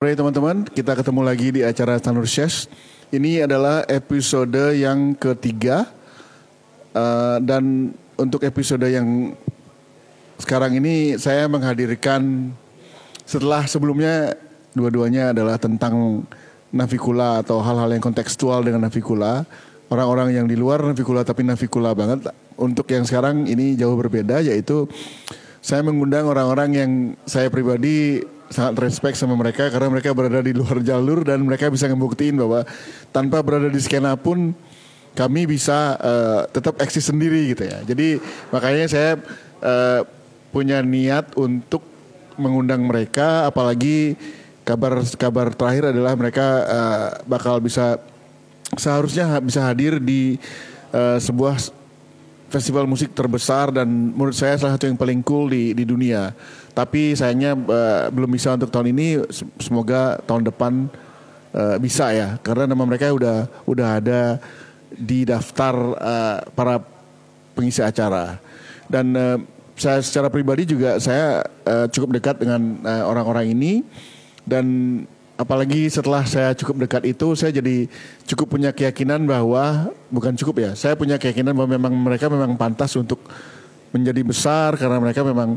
Sore teman-teman, kita ketemu lagi di acara Tanur Chess. Ini adalah episode yang ketiga uh, dan untuk episode yang sekarang ini saya menghadirkan setelah sebelumnya dua-duanya adalah tentang navikula atau hal-hal yang kontekstual dengan navikula. Orang-orang yang di luar navikula tapi navikula banget. Untuk yang sekarang ini jauh berbeda yaitu saya mengundang orang-orang yang saya pribadi sangat respect sama mereka karena mereka berada di luar jalur dan mereka bisa ngebuktiin bahwa tanpa berada di skena pun kami bisa uh, tetap eksis sendiri gitu ya. Jadi makanya saya uh, punya niat untuk mengundang mereka apalagi kabar kabar terakhir adalah mereka uh, bakal bisa seharusnya bisa hadir di uh, sebuah festival musik terbesar dan menurut saya salah satu yang paling cool di di dunia. Tapi sayangnya uh, belum bisa untuk tahun ini. Semoga tahun depan uh, bisa ya, karena nama mereka udah udah ada di daftar uh, para pengisi acara. Dan uh, saya secara pribadi juga saya uh, cukup dekat dengan orang-orang uh, ini dan apalagi setelah saya cukup dekat itu saya jadi cukup punya keyakinan bahwa bukan cukup ya saya punya keyakinan bahwa memang mereka memang pantas untuk menjadi besar karena mereka memang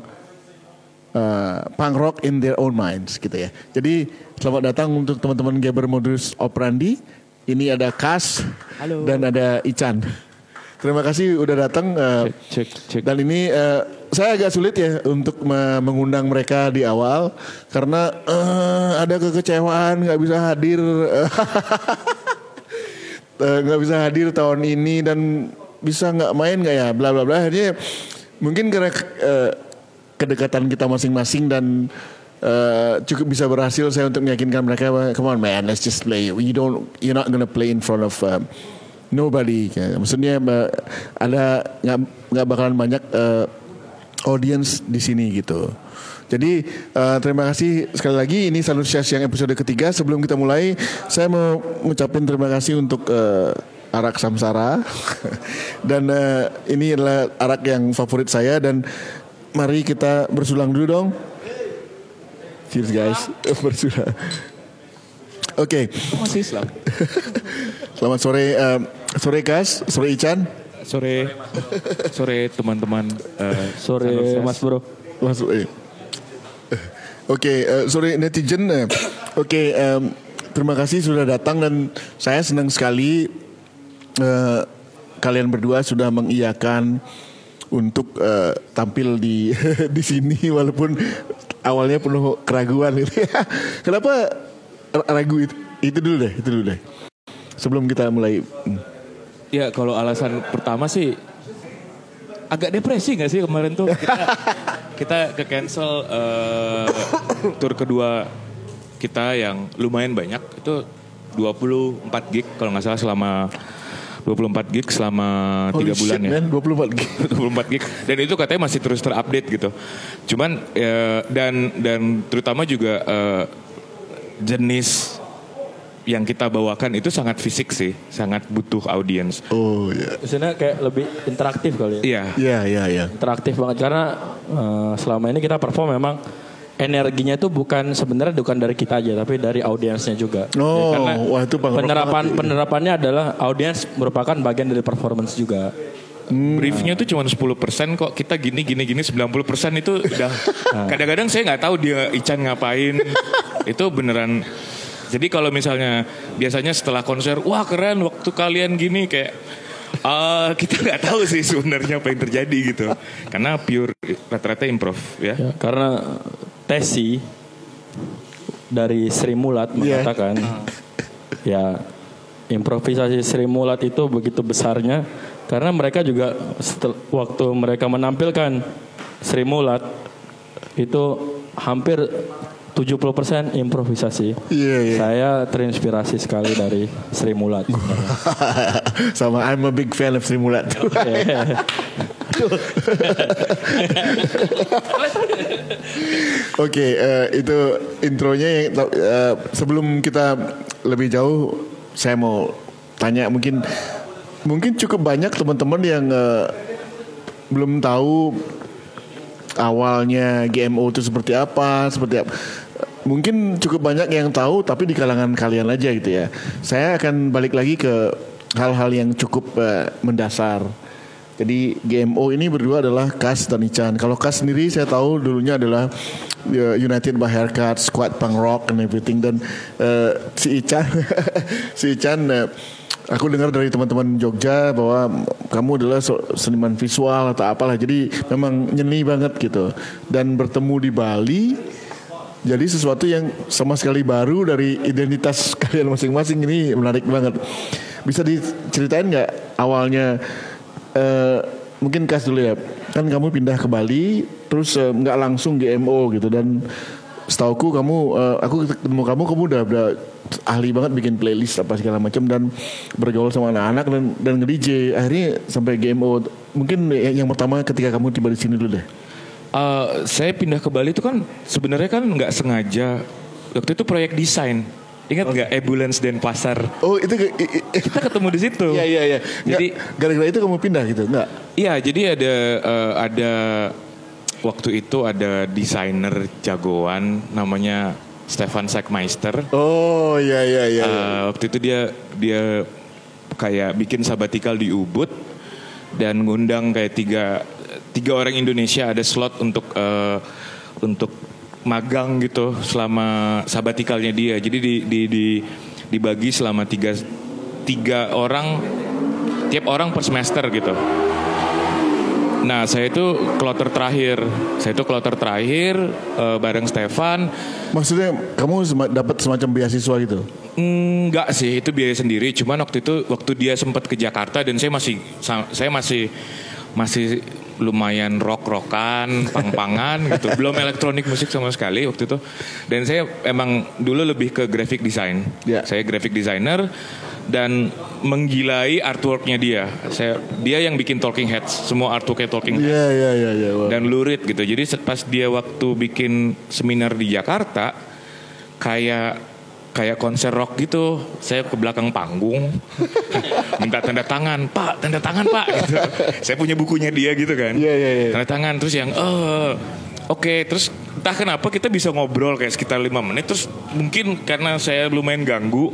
uh, punk rock in their own minds gitu ya. Jadi selamat datang untuk teman-teman Gaber Modus Operandi. Ini ada Kas Halo. dan ada Ican. Terima kasih udah datang uh, cek, cek, cek. dan ini uh, saya agak sulit ya untuk mengundang mereka di awal karena uh, ada kekecewaan nggak bisa hadir. Nggak bisa hadir tahun ini dan bisa nggak main nggak ya bla bla bla. Akhirnya mungkin karena uh, kedekatan kita masing-masing dan uh, cukup bisa berhasil saya untuk meyakinkan mereka come on man let's just play you don't you're not gonna play in front of uh, nobody. Ya. Maksudnya ada nggak nggak bakalan banyak uh, audience di sini gitu. Jadi uh, terima kasih sekali lagi ini Salut yang episode ketiga. Sebelum kita mulai, saya mau ngucapin terima kasih untuk uh, arak samsara dan uh, ini adalah arak yang favorit saya dan mari kita bersulang dulu dong. Cheers guys, bersulang. Oke. Okay. Masih Islam. Selamat sore, uh, sore Kas, sore Ican. Sore, sore teman-teman. Uh, sore Mas Bro. Mas eh. Oke, okay, uh, sore netizen. Uh, Oke, okay, um, terima kasih sudah datang dan saya senang sekali uh, kalian berdua sudah mengiyakan untuk uh, tampil di di sini walaupun awalnya penuh keraguan gitu. Kenapa ragu itu itu dulu deh itu dulu deh sebelum kita mulai hmm. ya kalau alasan pertama sih agak depresi gak sih kemarin tuh kita kita ke cancel uh, tour kedua kita yang lumayan banyak itu 24 gig kalau nggak salah selama 24 gig selama tiga bulan shit, ya. Man, 24 gig. 24 gig. Dan itu katanya masih terus terupdate gitu. Cuman ya, dan dan terutama juga uh, jenis yang kita bawakan itu sangat fisik sih, sangat butuh audiens. Oh iya. Yeah. kayak lebih interaktif kali ya. Iya. Iya iya iya. Interaktif banget karena uh, selama ini kita perform memang energinya itu bukan sebenarnya bukan dari kita aja tapi dari audiensnya juga. Oh, ya, karena wah itu penerapan penerapannya adalah audiens merupakan bagian dari performance juga. Hmm. Briefnya tuh cuma 10% kok kita gini gini gini 90% itu udah nah. kadang-kadang saya nggak tahu dia Ican ngapain itu beneran jadi kalau misalnya biasanya setelah konser wah keren waktu kalian gini kayak uh, kita nggak tahu sih sebenarnya apa yang terjadi gitu karena pure rata-rata improv ya. ya karena Tesi dari Sri Mulat iya. mengatakan yeah. ya improvisasi Sri Mulat itu begitu besarnya karena mereka juga setel, waktu mereka menampilkan Sri Mulat itu hampir 70% improvisasi. Yeah, yeah. Saya terinspirasi sekali dari Sri Mulat. Sama I'm a big fan of Sri Mulat. Oke, eh, itu intronya yang uh, sebelum kita lebih jauh saya mau tanya mungkin mungkin cukup banyak teman-teman yang uh, belum tahu awalnya GMO itu seperti apa, seperti apa. mungkin cukup banyak yang tahu tapi di kalangan kalian aja gitu ya. Saya akan balik lagi ke hal-hal yang cukup uh, mendasar. Jadi GMO ini berdua adalah Kas dan Ican. Kalau Kas sendiri saya tahu dulunya adalah uh, United by Haircut, Squad Punk Rock and everything dan uh, si Ican si Ican uh, aku dengar dari teman-teman Jogja bahwa kamu adalah seniman visual atau apalah. Jadi memang nyeni banget gitu. Dan bertemu di Bali jadi sesuatu yang sama sekali baru dari identitas kalian masing-masing ini menarik banget. Bisa diceritain nggak awalnya? Uh, mungkin kas dulu ya. Kan kamu pindah ke Bali, terus uh, nggak langsung GMO gitu dan setauku kamu, uh, aku ketemu kamu, kamu udah, udah ahli banget bikin playlist apa segala macam dan bergaul sama anak-anak dan dan nge-DJ. Akhirnya sampai GMO. Mungkin yang pertama ketika kamu tiba di sini dulu deh. Uh, saya pindah ke Bali itu kan sebenarnya kan nggak sengaja waktu itu proyek desain. Ingat nggak okay. ambulance dan pasar? Oh itu kita ketemu di situ. Iya iya iya. Jadi gara-gara itu kamu pindah gitu nggak? Iya jadi ada uh, ada waktu itu ada desainer jagoan namanya Stefan Sackmeister. Oh iya iya iya. Uh, waktu itu dia dia kayak bikin sabatikal di Ubud dan ngundang kayak tiga tiga orang Indonesia ada slot untuk uh, untuk magang gitu selama sabatikalnya dia. Jadi di, di, di dibagi selama tiga tiga orang tiap orang per semester gitu. Nah saya itu kloter terakhir, saya itu kloter terakhir uh, bareng Stefan. Maksudnya kamu dapat semacam beasiswa gitu? Enggak sih, itu biaya sendiri. Cuman waktu itu waktu dia sempat ke Jakarta dan saya masih saya masih masih lumayan rock-rockan, pang-pangan gitu. Belum elektronik musik sama sekali waktu itu. Dan saya emang dulu lebih ke graphic design. Yeah. Saya graphic designer dan menggilai artworknya dia. Saya dia yang bikin Talking Heads, semua artworknya Talking Heads. Iya iya iya, iya Dan lurid gitu. Jadi pas dia waktu bikin seminar di Jakarta kayak kayak konser rock gitu. Saya ke belakang panggung minta tanda tangan pak tanda tangan pak. Gitu. Saya punya bukunya dia gitu kan. Yeah, yeah, yeah. tanda tangan terus yang oh oke. Okay. terus entah kenapa kita bisa ngobrol kayak sekitar lima menit terus mungkin karena saya lumayan ganggu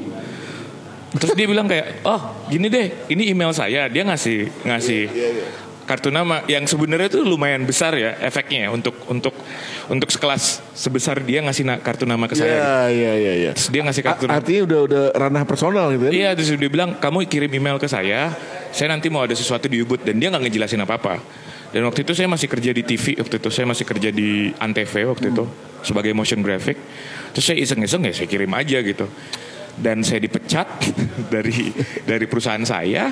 terus dia bilang kayak oh gini deh ini email saya dia ngasih ngasih yeah, yeah, yeah kartu nama yang sebenarnya itu lumayan besar ya efeknya ya untuk untuk untuk sekelas sebesar dia ngasih na kartu nama ke saya. Iya iya iya. Ya. dia ngasih kartu. A artinya udah udah ranah personal gitu kan? Iya terus dia bilang kamu kirim email ke saya, saya nanti mau ada sesuatu di Ubud dan dia nggak ngejelasin apa apa. Dan waktu itu saya masih kerja di TV waktu itu saya masih kerja di Antv waktu hmm. itu sebagai motion graphic. Terus saya iseng-iseng ya saya kirim aja gitu. Dan saya dipecat dari dari perusahaan saya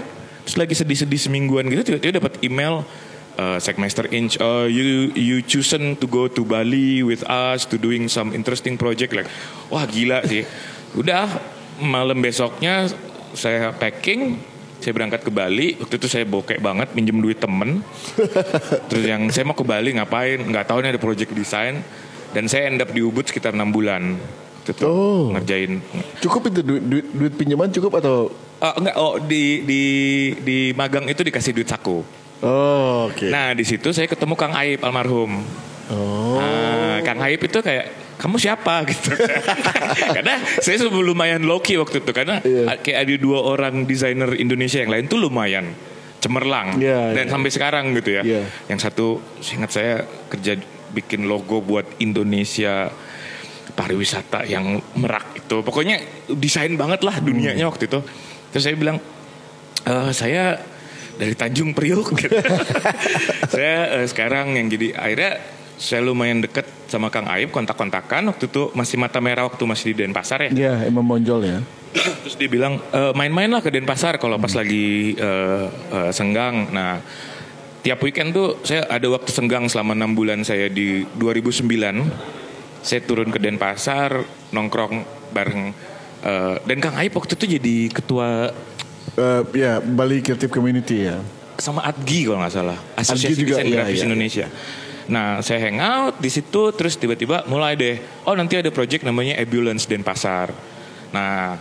terus lagi sedih-sedih semingguan gitu tiba-tiba dapat email uh, Segmeister Inch uh, you you chosen to go to Bali with us to doing some interesting project. Like wah gila sih. Udah malam besoknya saya packing saya berangkat ke Bali. Waktu itu saya bokek banget minjem duit temen. Terus yang saya mau ke Bali ngapain? Nggak tahu nih ada project desain. Dan saya end up di Ubud sekitar enam bulan. Itu oh. ngerjain. Cukup itu duit, duit, duit pinjaman cukup atau Uh, enggak, oh di di di magang itu dikasih duit saku. Oh, oke. Okay. Nah, di situ saya ketemu Kang Aib almarhum. Oh. Nah, Kang Aib itu kayak kamu siapa gitu. karena saya lumayan low key waktu itu karena yeah. kayak ada dua orang desainer Indonesia yang lain tuh lumayan cemerlang yeah, dan yeah. sampai sekarang gitu ya. Yeah. Yang satu ingat saya kerja bikin logo buat Indonesia pariwisata yang merak itu. Pokoknya desain banget lah dunianya hmm. waktu itu. Terus saya bilang, e, saya dari Tanjung Priok. saya uh, sekarang yang jadi akhirnya saya lumayan deket sama Kang Aib kontak-kontakan waktu itu masih mata merah waktu masih di Denpasar ya. Iya, emang monjol ya. Terus dia bilang e, main-main lah ke Denpasar kalau pas hmm. lagi uh, uh, senggang. Nah, tiap weekend tuh saya ada waktu senggang selama enam bulan saya di 2009. Saya turun ke Denpasar nongkrong bareng Uh, dan Kang Aip waktu itu jadi ketua uh, ya Bali Creative Community ya. Sama Adgi kalau nggak salah, Asosiasi juga, Desain iya, Grafis iya, Indonesia. Nah, saya hangout di situ terus tiba-tiba mulai deh, oh nanti ada project namanya Ambulance Denpasar. Nah,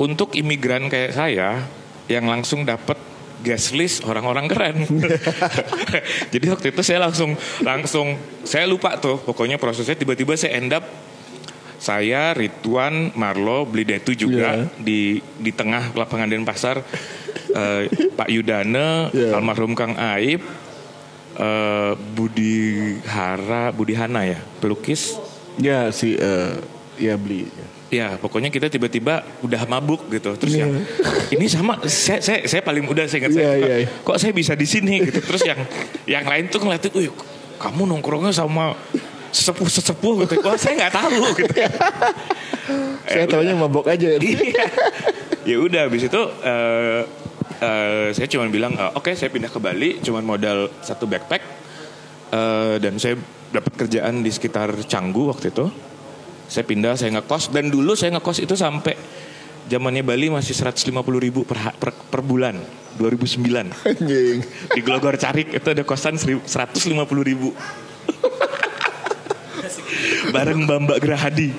untuk imigran kayak saya yang langsung dapat guest list orang-orang keren. Jadi waktu itu saya langsung langsung saya lupa tuh pokoknya prosesnya tiba-tiba saya end up saya, Ridwan, Marlo, Blidetu juga Iya. di di tengah lapangan Denpasar eh, Pak Yudane, Iya. almarhum Kang Aib, eh, Budi Hara, Budi Hana ya, pelukis. Ya si eh, ya beli. Ya, pokoknya kita tiba-tiba udah mabuk gitu. Terus yang ini sama saya saya, saya paling muda saya ingat Iya, saya. iya, iya. Kok saya bisa di sini gitu. Terus yang yang lain tuh ngeliatin, "Wih, kamu nongkrongnya sama sesepuh-sesepuh gitu." Wah, saya nggak tahu gitu. Saya tahunya mabok aja. Iya. ya udah habis itu eh, eh, saya cuma bilang eh, oke saya pindah ke Bali cuma modal satu backpack Eh, dan saya dapat kerjaan di sekitar Canggu waktu itu saya pindah saya ngekos dan dulu saya ngekos itu sampai zamannya Bali masih 150 ribu per, ha- per, per bulan 2009 Anjing. di Glogor Carik itu ada kosan 150 ribu bareng Bamba Gerahadi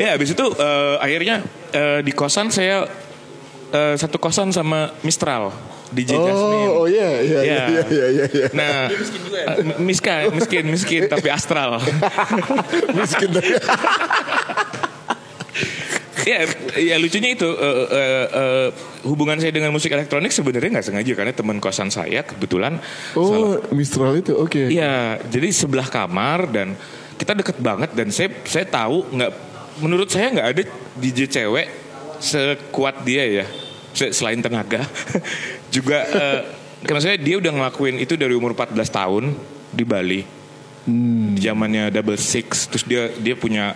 ya habis itu eh, akhirnya eh, di kosan saya eh, satu kosan sama Mistral di Jasmine Oh, oh iya, iya, iya, Ya. iya, iya, iya, iya. Nah, eh, miskin, miskin, miskin, tapi astral. Miskin tapi. ya, ya lucunya itu eh, eh, eh, hubungan saya dengan musik elektronik sebenarnya nggak sengaja karena teman kosan saya kebetulan Oh, Mistral itu, oke. Iya, jadi sebelah kamar dan kita deket banget dan saya saya tahu nggak menurut saya nggak ada DJ cewek sekuat dia ya Se- selain tenaga. Juga eh, karena saya dia udah ngelakuin itu dari umur 14 tahun di Bali. Di zamannya Double Six terus dia dia punya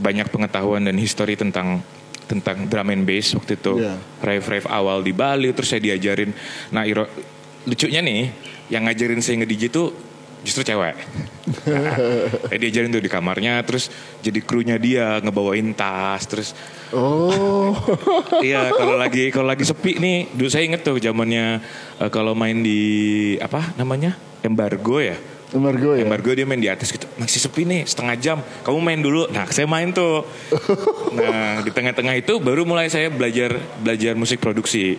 banyak pengetahuan dan history tentang tentang drum and bass waktu itu Iya. rave rave awal di Bali terus saya diajarin nah iro, lucunya nih yang ngajarin saya nge DJ itu justru cewek nah, saya diajarin tuh di kamarnya terus jadi krunya dia ngebawain tas terus Oh. iya kalau lagi kalau lagi sepi nih dulu saya inget tuh zamannya eh, kalau main di apa namanya embargo ya Margo ya. Embargo dia main di atas gitu. Masih sepi nih setengah jam. Kamu main dulu. Nah saya main tuh. Nah di tengah-tengah itu baru mulai saya belajar belajar musik produksi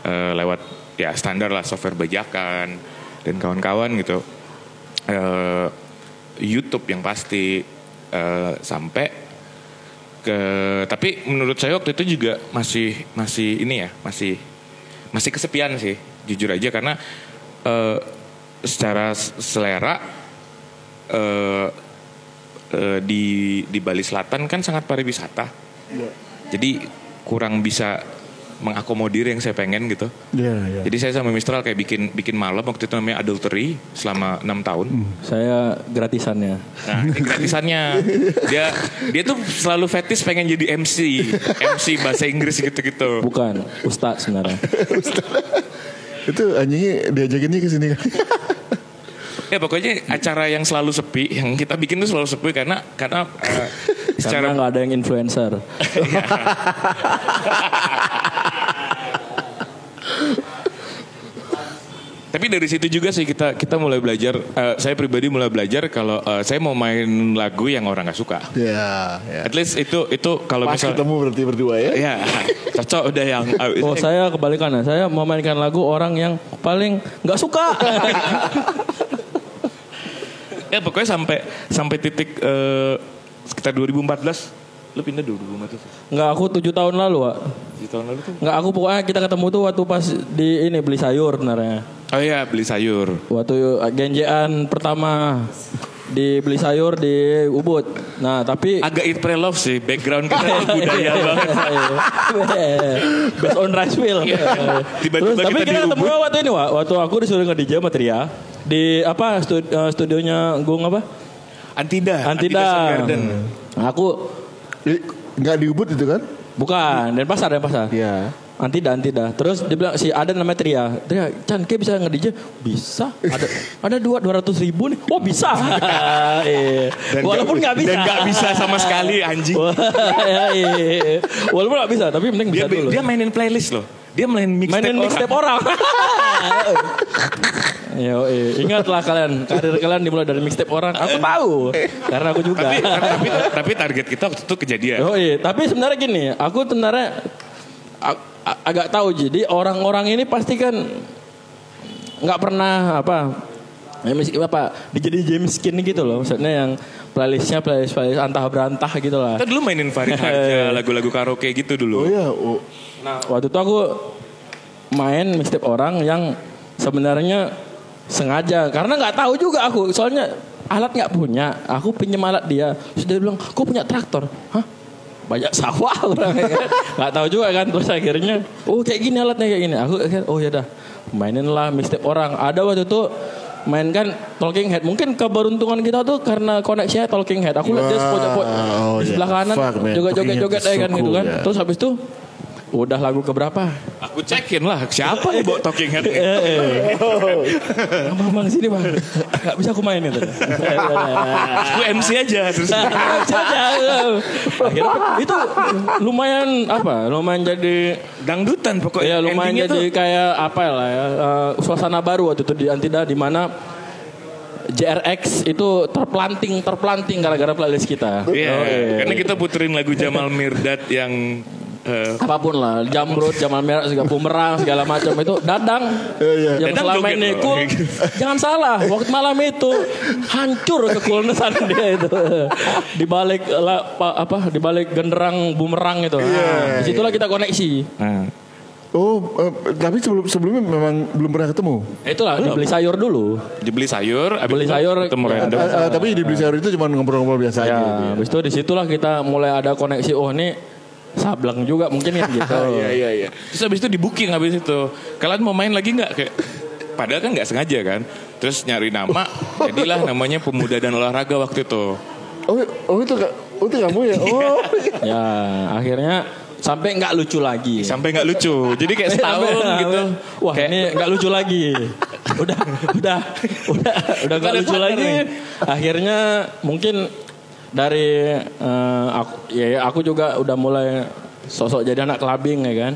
Eh, lewat ya standar lah software bajakan dan kawan-kawan gitu. Eh, YouTube yang pasti. Eh, sampai ke tapi menurut saya waktu itu juga masih masih ini ya masih masih kesepian sih jujur aja. Karena eh, secara selera eh, eh, di di Bali Selatan kan sangat pariwisata jadi kurang bisa mengakomodir yang saya pengen gitu Iya, iya. jadi saya sama Mistral kayak bikin bikin malam waktu itu namanya Adultery selama enam tahun Saya gratisannya. Nah, ini gratisannya. Dia dia tuh selalu fetis pengen jadi MC, MC bahasa Inggris gitu-gitu. Bukan, Ustadz sebenarnya. Itu anjingnya diajakinnya ke sini kan. Ya pokoknya acara yang selalu sepi, yang kita bikin tuh selalu sepi karena karena Karena secara nggak ada yang influencer. tapi dari situ juga sih kita kita mulai belajar. eh, saya pribadi mulai belajar kalau eh, saya mau main lagu yang orang nggak suka. Iya, iya. At least itu itu kalau Pas misal ketemu berarti berdua ya. ya cocok udah yang eh, Oh saya kebalikannya, saya memainkan lagu orang yang paling nggak suka. ya pokoknya sampai sampai titik eh, sekitar 2014 lu pindah 2014 Nggak aku tujuh tahun lalu, Wak. di tahun lalu tuh Nggak aku pokoknya kita ketemu tuh waktu pas di ini beli sayur sebenarnya. oh iya beli sayur Waktu genjean pertama di beli sayur di Ubud. Nah tapi agak eat pray love sih background kita tuh budaya banget Based on rice wheel. Tiba-tiba Terus, tapi kita kita di ketemu Ubud. waktu ini Wak. Waktu aku disuruh nge DJ sama Tria di apa stu- eh, studionya Gung apa? Antida Antida. Sound Garden Nah, aku Nggak diubut itu kan? bukan dan pasar dan pasar. Iya. Antida, Antida. Terus dia bilang si ada namanya Tria. Tria, Chan, kayak bisa nge-DJ? Bisa. Ada ada dua dua ratus ribu nih. Oh bisa. Iya. Walaupun nggak bisa. dan nggak bisa sama sekali anjing Wah, iya, iya. Walaupun nggak bisa, tapi penting dia bisa dulu. dia mainin playlist loh dia main mixtape Mainin orang. mixtape orang. Yo, iya. ingatlah kalian, karir kalian dimulai dari mixtape orang. Aku tahu, karena aku juga. tapi, tapi tapi target kita waktu itu kejadian Oh iya, tapi sebenarnya gini, aku sebenarnya a- a- agak tahu jadi orang-orang ini pasti kan nggak pernah apa Ya, mis- apa dijadi James Skin gitu loh maksudnya yang playlistnya playlist playlist antah berantah gitu lah Kita dulu mainin Farid Harja, lagu-lagu karaoke gitu Oh dulu. ya, oh. Nah, waktu itu aku main mixtape orang yang sebenarnya sengaja. Karena nggak tahu juga aku. Soalnya alat nggak punya. Aku pinjam alat dia. Dia bilang kau punya traktor? Hah? Banyak sawah. Orang nggak tahu juga kan terus akhirnya oh kayak gini alatnya kayak gini. Aku oh ya dah. Mainin lah mixtape orang. Ada waktu itu mainkan Talking Head. Mungkin keberuntungan kita tuh karena koneksinya Talking Head. Aku lihat dia pojok-pojok Wow, di sebelah yeah. kanan Fuck, joget-joget-joget Talking Head ya kan gitu kan. yeah. terus habis itu udah lagu keberapa Aku cekin lah, siapa yang bawa talking head? Eh, eh. Bang, bang, sini bang. Gak bisa aku main itu. Aku MC aja terus. Akhirnya itu lumayan apa? Lumayan jadi Dangdutan pokoknya. ya lumayan jadi tuh kayak apa lah ya eh, suasana baru waktu itu di Antida di mana JRX itu terplanting terplanting gara-gara playlist kita. Iya, Oh, iya. karena kita puterin lagu Jamal Mirdad yang eh, apa pun lah jamrut jamal merah segala bumerang segala macam itu dadang. Yang Dadang selama ini cool. Jangan salah waktu malam itu hancur kecoolnessan dia itu. Di balik la- apa di balik genderang bumerang itu. Nah, di situlah kita koneksi. Nah, Oh, eh, tapi sebelum sebelumnya memang belum pernah ketemu. itulah dibeli sayur dulu. Dibeli sayur, abis Beli sayur, ketemu ya, random. Eh, tapi di beli sayur itu cuma ngobrol-ngobrol biasa aja. ya gitu ya. habis itu di situlah kita mulai ada koneksi oh ini sableng juga mungkin kan gitu Iya iya iya. Terus abis itu di booking habis itu. Kalian mau main lagi nggak kayak? Padahal kan nggak sengaja kan. Terus nyari nama, jadilah namanya pemuda dan olahraga waktu itu. Oh, oh itu kak, oh itu kamu ya? Oh, ya akhirnya sampai nggak lucu lagi Sampai nggak lucu. Jadi kayak setahun Sampai- gitu. Wah Kayak- ini nggak lucu lagi. Udah, udah, udah, udah nggak lucu lagi. nih. Akhirnya mungkin dari eh, aku, ya ya, aku juga udah mulai sosok jadi anak kelabing ya kan.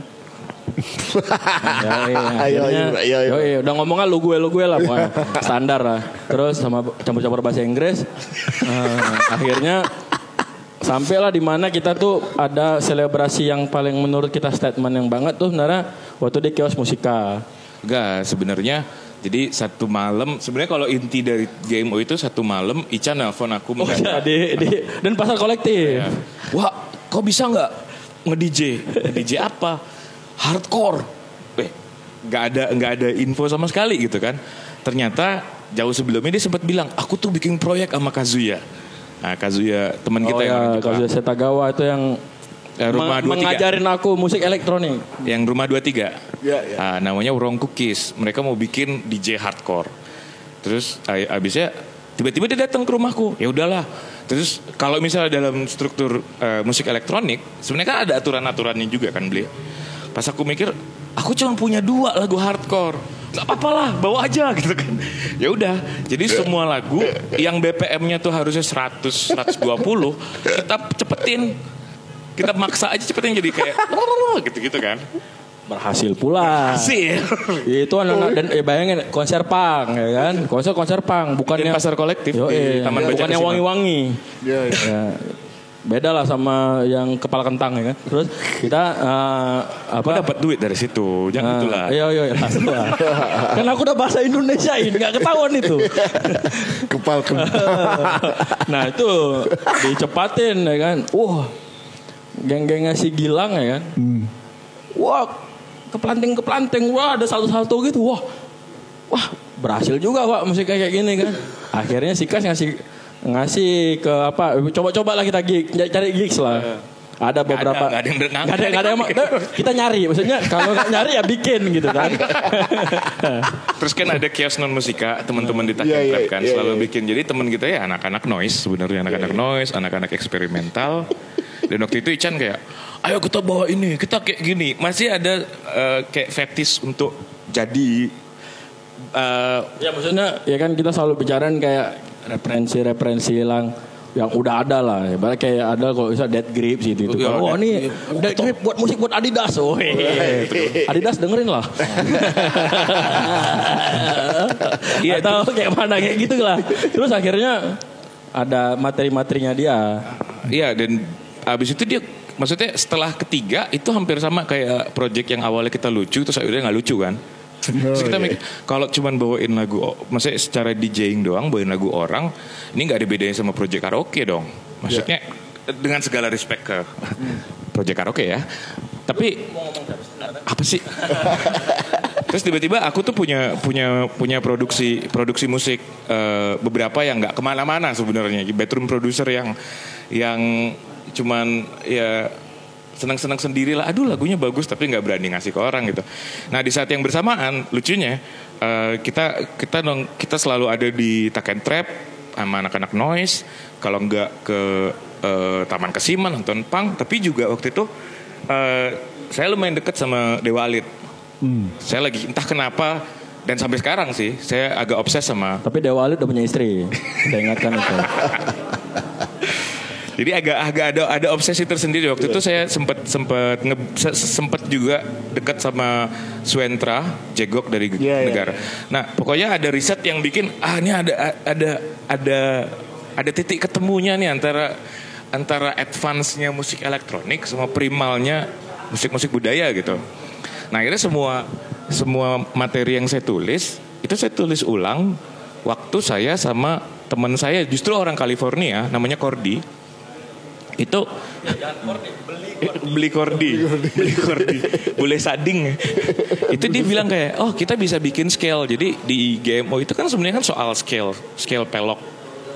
ya, iya, Ayo, akhirnya, ayo, ayo, ayo. yoi, udah ngomongnya lu gue lu gue lah pokoknya standar lah. Terus sama campur-campur bahasa Inggris. Eh, akhirnya sampailah di mana kita tuh ada selebrasi yang paling menurut kita statement yang banget tuh sebenarnya waktu di kios musika. Enggak, sebenarnya jadi satu malam sebenarnya kalau inti dari GMO itu satu malam Ica nelpon aku Oh ya, di, di, dan pasar kolektif. Ya. Wah, kau bisa nggak nge-DJ? Nge-DJ apa? Hardcore. Eh, nggak ada nggak ada info sama sekali gitu kan. Ternyata jauh sebelumnya dia sempat bilang, aku tuh bikin proyek sama Kazuya. Nah, Kazuya teman kita oh yang ya, orang Jepang. kalau Setagawa itu yang Eh, rumah meng- 23. mengajarin aku musik elektronik. yang rumah 23. Ya, ya. Ah, namanya Wrong Cookies. Mereka mau bikin DJ hardcore. Terus abisnya tiba-tiba dia datang ke rumahku. Ya udahlah. Terus kalau misalnya dalam struktur eh, musik elektronik, sebenarnya kan ada aturan-aturannya juga kan beli. Pas aku mikir, aku cuma punya dua lagu hardcore. Gak apa-apa lah, bawa aja gitu kan. Ya udah, jadi semua lagu yang BPM-nya tuh harusnya 100, 120, kita cepetin. Kita maksa aja cepetin jadi kayak gitu-gitu kan. Berhasil pula. Sih. Itu anak-anak dan eh, bayangin konser pang ya kan? Konser konser pang bukan Di yang pasar kolektif Yo, di eh, Taman Baca bukan yang Kasiman. wangi-wangi. ya, ya. ya, beda lah sama yang kepala kentang ya kan. Terus kita eh, apa? Aku dapat duit dari situ, jangan Ah, itulah. Iya iya iya. lah. kan aku udah bahasa Indonesia ini nggak ketahuan itu. Kepal kepal. nah itu dicepatin ya kan. Wah geng-gengnya si Gilang ya kan. Wah keplanting keplanting. Wah ada satu-satu gitu. Wah wah berhasil juga pak musik kayak gini kan. Akhirnya si Kas ngasih ngasih ke apa? Coba-coba lah kita gig, cari gigs lah. Ada beberapa. nggak ada yang berenang. Nggak ada, nggak ada yang kita nyari. Maksudnya kalau nggak nyari ya bikin gitu kan. Terus kan ada kios non musika, teman-teman di Iya, iya, Trap kan iya, selalu iya. bikin. Jadi teman kita ya anak-anak noise sebenarnya anak-anak noise, anak-anak eksperimental. Dan waktu itu Ican kayak, ayo kita bawa ini, kita kayak gini. Masih ada eh, kayak fetis untuk jadi eh, Ya maksudnya ya kan kita selalu bicarain kayak referensi-referensi yang yang udah ada lah. Ibarat kayak ada kalau bisa Dead Grips gitu. gitu. Iya, oh Dead ini Dead Grip buat musik buat Adidas. Oh, Adidas dengerin lah. Iya Atau kayak mana kayak gitu lah. Terus akhirnya ada materi-materinya dia. Iya dan abis itu dia maksudnya setelah ketiga itu hampir sama kayak project yang awalnya kita lucu terus akhirnya nggak lucu kan. Terus kita mikir kalau cuman bawain lagu, maksudnya secara DJing doang bawain lagu orang, ini nggak ada bedanya sama project karaoke dong. Maksudnya dengan segala respect ke project karaoke ya. Tapi apa sih? Terus tiba-tiba aku tuh punya punya punya produksi produksi musik eh, beberapa yang nggak ke mana-mana sebenarnya bedroom producer yang yang cuman ya senang-senang sendiri lah. Aduh lagunya bagus tapi nggak berani ngasih ke orang gitu. Nah di saat yang bersamaan lucunya eh, kita kita dong kita selalu ada di Taken Trap sama anak-anak noise. Kalau nggak ke eh, Taman Kesiman nonton punk, tapi juga waktu itu eh, saya lumayan deket sama Dewa Alit. Saya lagi entah kenapa dan sampai sekarang sih saya agak obses sama Tapi Dewa Alit udah punya istri. Kita ingatkan itu. Jadi agak agak ada ada obsesi tersendiri waktu itu saya sempat sempat sempat juga dekat sama Swentra Jegok dari Iya, iya. negara. Nah pokoknya ada riset yang bikin ah ini ada ada ada ada titik ketemunya nih antara antara advance-nya musik elektronik sama primalnya musik-musik budaya gitu. Nah akhirnya semua semua materi yang saya tulis itu saya tulis ulang waktu saya sama teman saya justru orang California namanya Cordy itu Eh, beli kordi beli kordi boleh sading. Itu dia bilang kayak oh kita bisa bikin scale. Jadi di GMO itu kan sebenarnya kan soal scale scale pelok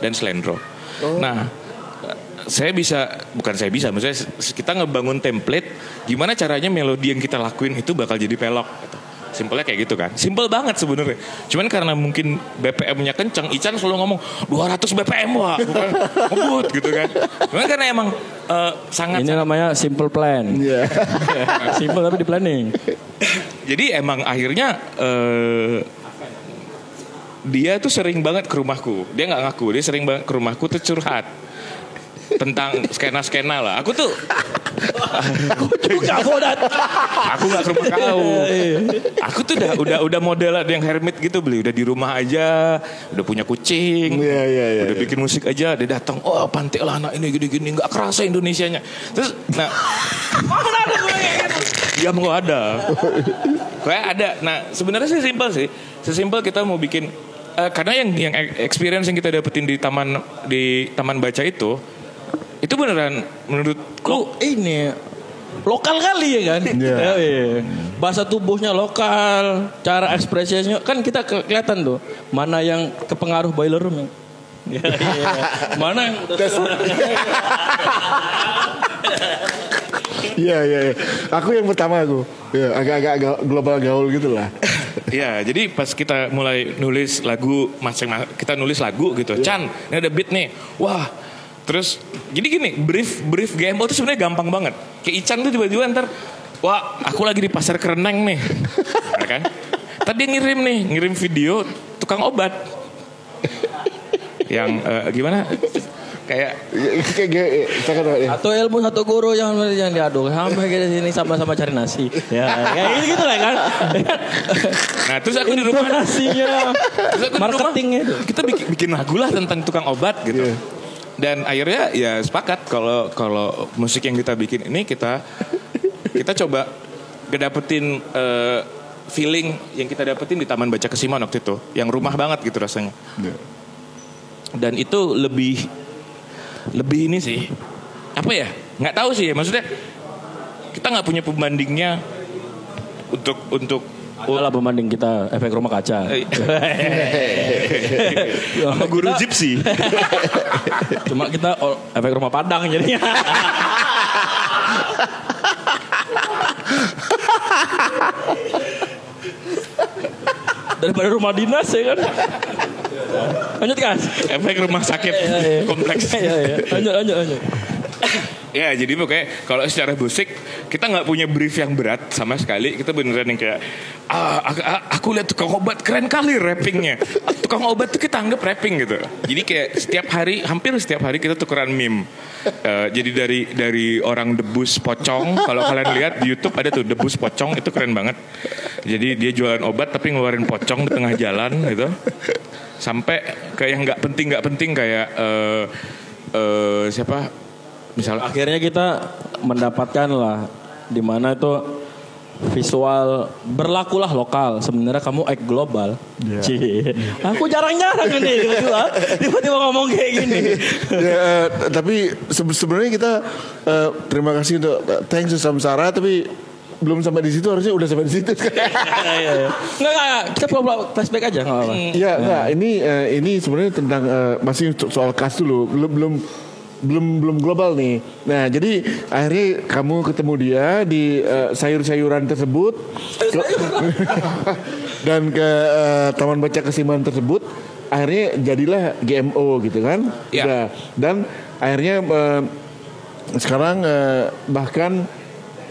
dan slendro. Nah saya bisa bukan saya bisa maksudnya kita ngebangun template gimana caranya melodi yang kita lakuin itu bakal jadi pelok gitu. Simpelnya kayak gitu kan. Simpel banget sebenarnya. Cuman karena mungkin BPM-nya kencang, Ican selalu ngomong 200 BPM wah, bukan ngebut gitu kan. Cuman karena emang eh, sangat Ini namanya simple plan. Iya. simple tapi di planning. Jadi emang akhirnya eh, dia tuh sering banget ke rumahku. Dia nggak ngaku, dia sering banget ke rumahku tuh curhat tentang skena-skena lah. Aku tuh Juga Bodat. aku nggak ke rumah kau. Aku tuh udah udah udah model yang hermit gitu beli, udah di rumah aja, udah punya kucing. Iya, iya, iya, Udah iya. bikin musik aja, dia datang, oh pantai lah anak ini gini-gini, nggak kerasa Indonesianya. Terus, nah, dia mau ada, kayak ada. Nah, sebenarnya sih simpel sih, sesimpel kita mau bikin, eh, karena yang yang experience yang kita dapetin di taman di taman baca itu, itu beneran menurutku Lo ini lokal kali ya kan? Iya. Ya, iya. Bahasa tubuhnya lokal, cara ekspresinya kan kita ke- kelihatan tuh mana yang kepengaruh boiler room. Ya, iya. mana yang udah Iya iya. iya. Aku yang pertama aku. Ya, agak-agak ga- global gaul gitu lah. Ya, jadi pas kita mulai nulis lagu masing kita nulis lagu gitu. Chan, ini ada beat nih. Wah. Terus jadi gini, brief brief GMO itu sebenarnya gampang banget. Kayak Ican tuh tiba-tiba ntar wah, aku lagi di pasar kereneng nih. ya kan? Tadi ngirim nih, ngirim video tukang obat. Yang eh, gimana? Kayak Kayak kayak saya kata ya. satu ilmu satu guru yang yang diaduk sampai ke sini sama-sama cari nasi. Ya, kayak gitu, gitu lah kan. Nah terus aku di rumah Intonasinya, Terus aku di rumah, marketingnya itu. kita bikin, bikin lagu lah tentang tukang obat gitu. Iya. Dan akhirnya ya sepakat kalau kalau musik yang kita bikin ini kita kita coba ngedapetin eh, feeling yang kita dapetin di Taman Baca Kesiman waktu itu, yang rumah banget gitu rasanya. Iya. Dan itu lebih lebih ini sih apa ya? Nggak tahu sih, maksudnya kita nggak punya pembandingnya untuk untuk Adalah pembanding kita efek rumah kaca. Sama guru gypsy. Cuma kita efek rumah Padang jadinya. Daripada rumah dinas ya kan. Lanjut kan? Efek rumah sakit kompleks. Iya, iya. Lanjut, lanjut, lanjut. Ya jadi pokoknya kalau secara musik kita nggak punya brief yang berat sama sekali. Kita beneran yang kayak ah, aku, aku lihat tukang obat keren kali rappingnya. Tukang obat tuh kita anggap rapping gitu. Jadi kayak setiap hari hampir setiap hari kita tukeran meme. Eh, jadi dari dari orang debus pocong. Kalau kalian lihat di YouTube ada tuh debus pocong itu keren banget. Jadi dia jualan obat tapi ngeluarin pocong di tengah jalan gitu. Sampai kayak yang nggak penting nggak penting kayak eh eh, siapa? Misalnya Akhirnya kita mendapatkan lah di mana itu visual berlakulah lokal sebenarnya kamu ek global Iya. Cie. aku jarang-jarang nih tiba-tiba tiba-tiba ngomong kayak gini ya, eh, tapi se- sebenarnya kita eh, terima kasih untuk eh, thanks to Samsara tapi belum sampai di situ harusnya udah sampai di situ. Iya, iya. Nggak, nggak, kita pulang flashback aja nggak apa-apa. Iya, enggak. Ini eh, ini sebenarnya tentang eh, masih so- soal kas dulu. Belum belum belum belum global nih. Nah, jadi akhirnya kamu ketemu dia di eh, sayur-sayuran tersebut dan ke eh, taman baca kesiman tersebut. Akhirnya jadilah GMO gitu kan? Iya. Udah. Dan akhirnya eh, sekarang eh, bahkan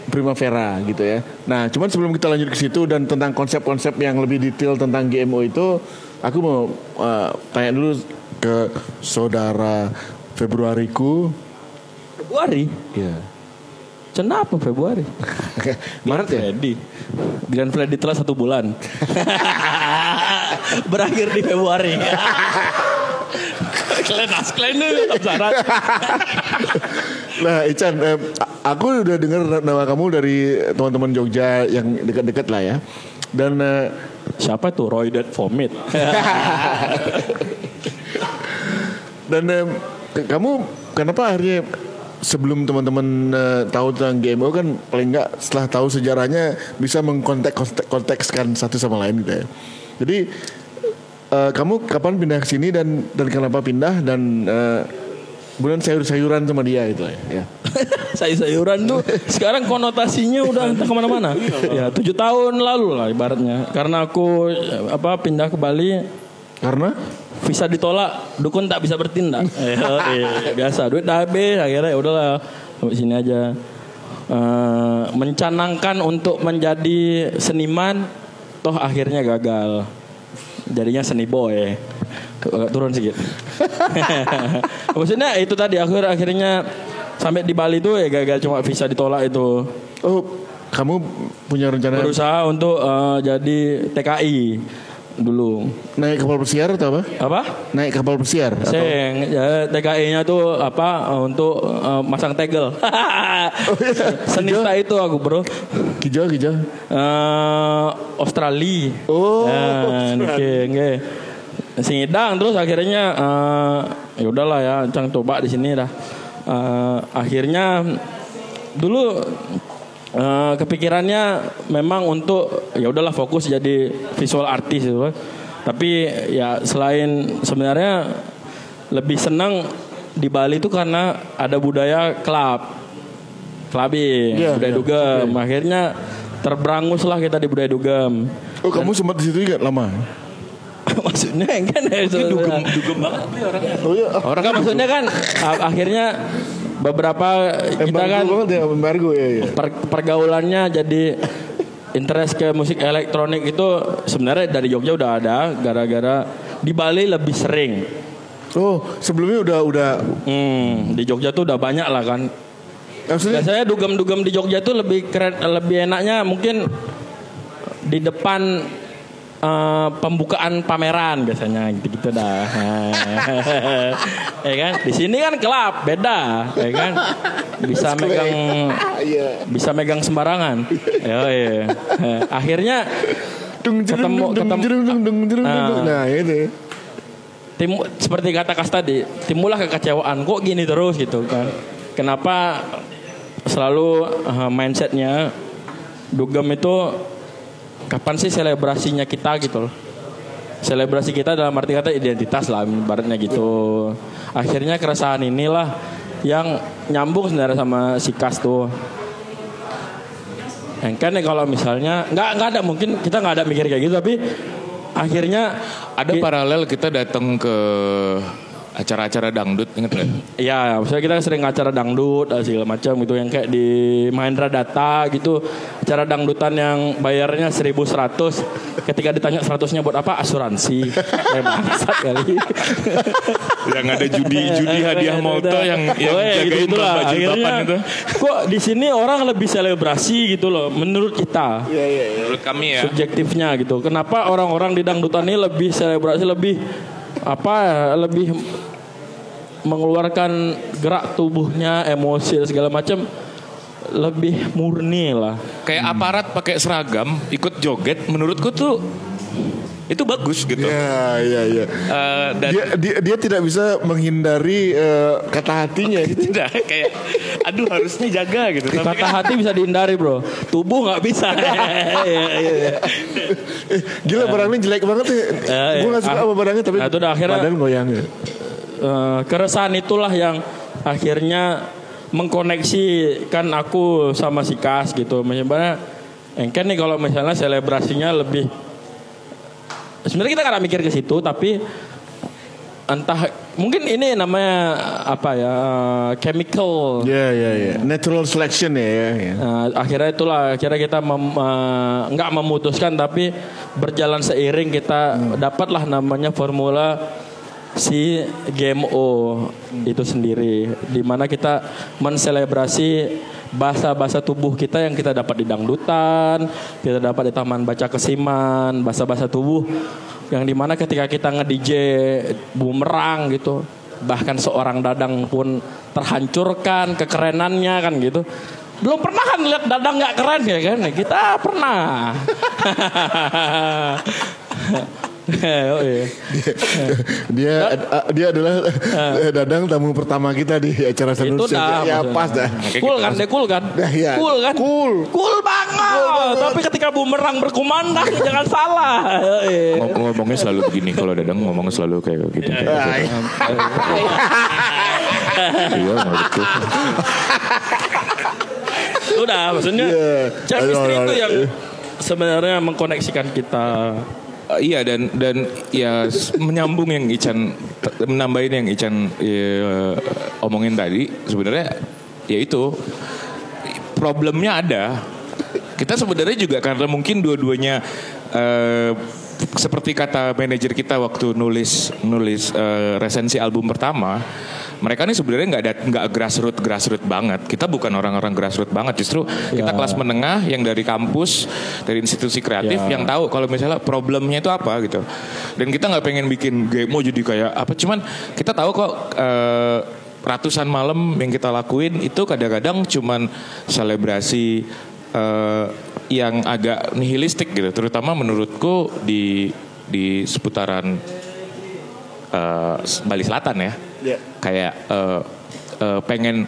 Primavera gitu ya. Nah, cuman sebelum kita lanjut ke situ dan tentang konsep-konsep yang lebih detail tentang GMO itu, aku mau eh, tanya dulu ke saudara Februariku. Februari. Iya. Kenapa Februari? Maret ya? Freddy. Glenn Freddy telah satu bulan. Berakhir di Februari. Kalian as kalian syarat. Nah, Ican, eh, aku udah dengar nama kamu dari teman-teman Jogja yang dekat-dekat lah ya. Dan eh, Siapa tuh Roy Dead Vomit? Dan ke- kamu kenapa akhirnya sebelum teman-teman eh, tahu tentang GMO kan paling nggak setelah tahu sejarahnya bisa mengkontek kontekskan satu sama lain gitu ya. Jadi eh, kamu kapan pindah ke sini dan dan kenapa pindah dan eh, kemudian sayur-sayuran sama dia itu ya. ya. Sayur-sayuran tuh sekarang konotasinya udah entah ke mana-mana. ya tujuh tahun lalu lah ibaratnya. Karena aku apa pindah ke Bali Karena visa ditolak, dukun tak bisa bertindak. Eh, biasa, duit dah habis, akhirnya ya udahlah sampai sini aja. Eh, mencanangkan untuk menjadi seniman, toh akhirnya gagal. Jadinya seni boy. Agak turun sedikit. Maksudnya itu tadi akhir akhirnya sampai di Bali tuh ya gagal cuma visa ditolak itu. oh kamu punya rencana Berusaha untuk eh, jadi TKI dulu. naik kapal pesiar atau apa? Apa? Naik kapal pesiar Seng, ya, TKI-nya tuh apa eh, untuk eh, masang tegel. Senista itu aku bro. kijau kijau. Eh, Australia. Oh, Nah, nike, nge. Singidang terus akhirnya eh, ya udahlah ya, cang coba di sini dah. Eh, akhirnya dulu eh, kepikirannya memang untuk ya udahlah fokus jadi visual artis gitu. Tapi ya selain sebenarnya lebih senang di Bali itu karena ada budaya klub. Clubbing, Iya, budaya iya, dugem. Akhirnya terberangus lah kita di budaya dugem. Oh kamu sempat di situ juga lama? maksudnya kan ya dugem dugem banget nih orangnya. Oh iya. Orang kan maksudnya kan akhirnya beberapa kita kan ya embargo ya. ya. per- pergaulannya jadi interest ke musik elektronik itu sebenarnya dari Jogja udah ada gara-gara di Bali lebih sering. Oh sebelumnya udah udah Hmm, di Jogja tuh udah banyak lah kan. maksudnya Biasanya dugem-dugem di Jogja tuh lebih keren, lebih enaknya mungkin di depan eh, pembukaan pameran biasanya gitu-gitu dah. ya kan? Di sini kan kelab, beda, ya kan? Bisa megang Iya. bisa megang sembarangan. Ya, iya. Akhirnya Dung Ketemu- ketemu- dung, dung, dung, Ah. Nah itu. tim seperti kata Kas tadi, timbullah kekecewaan. Kok gini terus gitu kan? Kenapa selalu eh, mindsetnya dugem itu kapan sih selebrasinya kita gitu loh? Selebrasi kita dalam arti kata identitas lah, ibaratnya gitu. Akhirnya keresahan inilah yang nyambung sebenarnya sama si Kas tuh. Yang kan ya kalau misalnya nggak nggak ada mungkin kita nggak ada mikir kayak gitu tapi akhirnya Ada paralel kita datang ke acara-acara dangdut inget nggak? Iya, maksudnya kita sering acara dangdut dan segala macam gitu yang kayak di Mahendra Data gitu, acara dangdutan yang bayarnya 1100. Ketika ditanya 100-nya buat apa? Asuransi. Kayak bangsat kali. yang ada judi-judi hadiah moto yang yang Oh, iya, jagain lomba jilbaban Akhirnya, itu. Kok di sini orang lebih selebrasi gitu loh menurut kita. Iya iya. iya. Menurut kami ya. subjektifnya gitu. Kenapa orang-orang di dangdutan ini lebih selebrasi lebih apa ya, lebih mengeluarkan gerak tubuhnya, emosi dan segala macam. lebih murni lah. Kayak aparat pakai seragam ikut joget menurutku tuh itu bagus gitu. Ya, ya, ya. Eh, dan Dia, dia, dia tidak bisa menghindari eh, kata hatinya gitu. tidak kayak aduh harusnya jaga gitu. Tapi Kata hati bisa dihindari bro, tubuh nggak bisa. Iya, iya, iya. Eh, gila barangnya jelek banget ya. Ya, ya. Gue gak suka Ah. sama barangnya tapi Nah, itu udah akhirnya- badan goyang Eh, keresahan itulah yang akhirnya mengkoneksikan aku sama si Kas gitu. Misalnya Engken nih kalau misalnya selebrasinya lebih sebenarnya kita nggak mikir ke situ tapi entah mungkin ini namanya apa ya eh, chemical Ya, ya, ya. Natural selection ya. ya, ya. Nah, akhirnya itulah akhirnya kita mem- eh, nggak memutuskan tapi berjalan seiring kita dapatlah namanya formula si GMO itu sendiri di mana kita menselebrasi bahasa-bahasa tubuh kita yang kita dapat di dangdutan, kita dapat di taman baca kesiman, bahasa-bahasa tubuh yang di mana ketika kita nge-DJ bumerang gitu bahkan seorang dadang pun terhancurkan kekerenannya kan gitu. Belum pernah kan lihat dadang nggak keren ya kan? Kita pernah oh, iya. Dia eh, dia adalah eh, Dadang tamu pertama kita di acara itu Sanur dah Ya maksudnya. pas dah. cool kan deh cool kan Dah, iya. cool kan Cool. cool banget tapi ketika bumerang berkumandang jangan salah Iya. ngom- ngomongnya selalu begini kalau Dadang ngomong selalu kayak gitu. Ah, iya. Iya, menurutku. udah maksudnya Iya. chemistry itu yang sebenarnya mengkoneksikan kita Uh, iya dan dan ya menyambung yang Ican menambahin yang Ican ya, omongin tadi sebenarnya ya itu problemnya ada. Kita sebenarnya juga karena mungkin dua-duanya eh, seperti kata manajer kita waktu nulis nulis eh, resensi album pertama mereka ini sebenarnya nggak ada nggak grassroots grassroots banget. Kita bukan orang-orang grassroots banget. Justru kita Ya. kelas menengah yang dari kampus dari institusi kreatif Ya. yang tahu kalau misalnya problemnya itu apa gitu. Dan kita nggak pengen bikin mau jadi kayak apa. Cuman kita tahu kok eh, ratusan malam yang kita lakuin itu kadang-kadang cuman selebrasi eh, yang agak nihilistik gitu. Terutama menurutku di di seputaran eh, Bali Selatan ya Ya. kayak eh, eh, pengen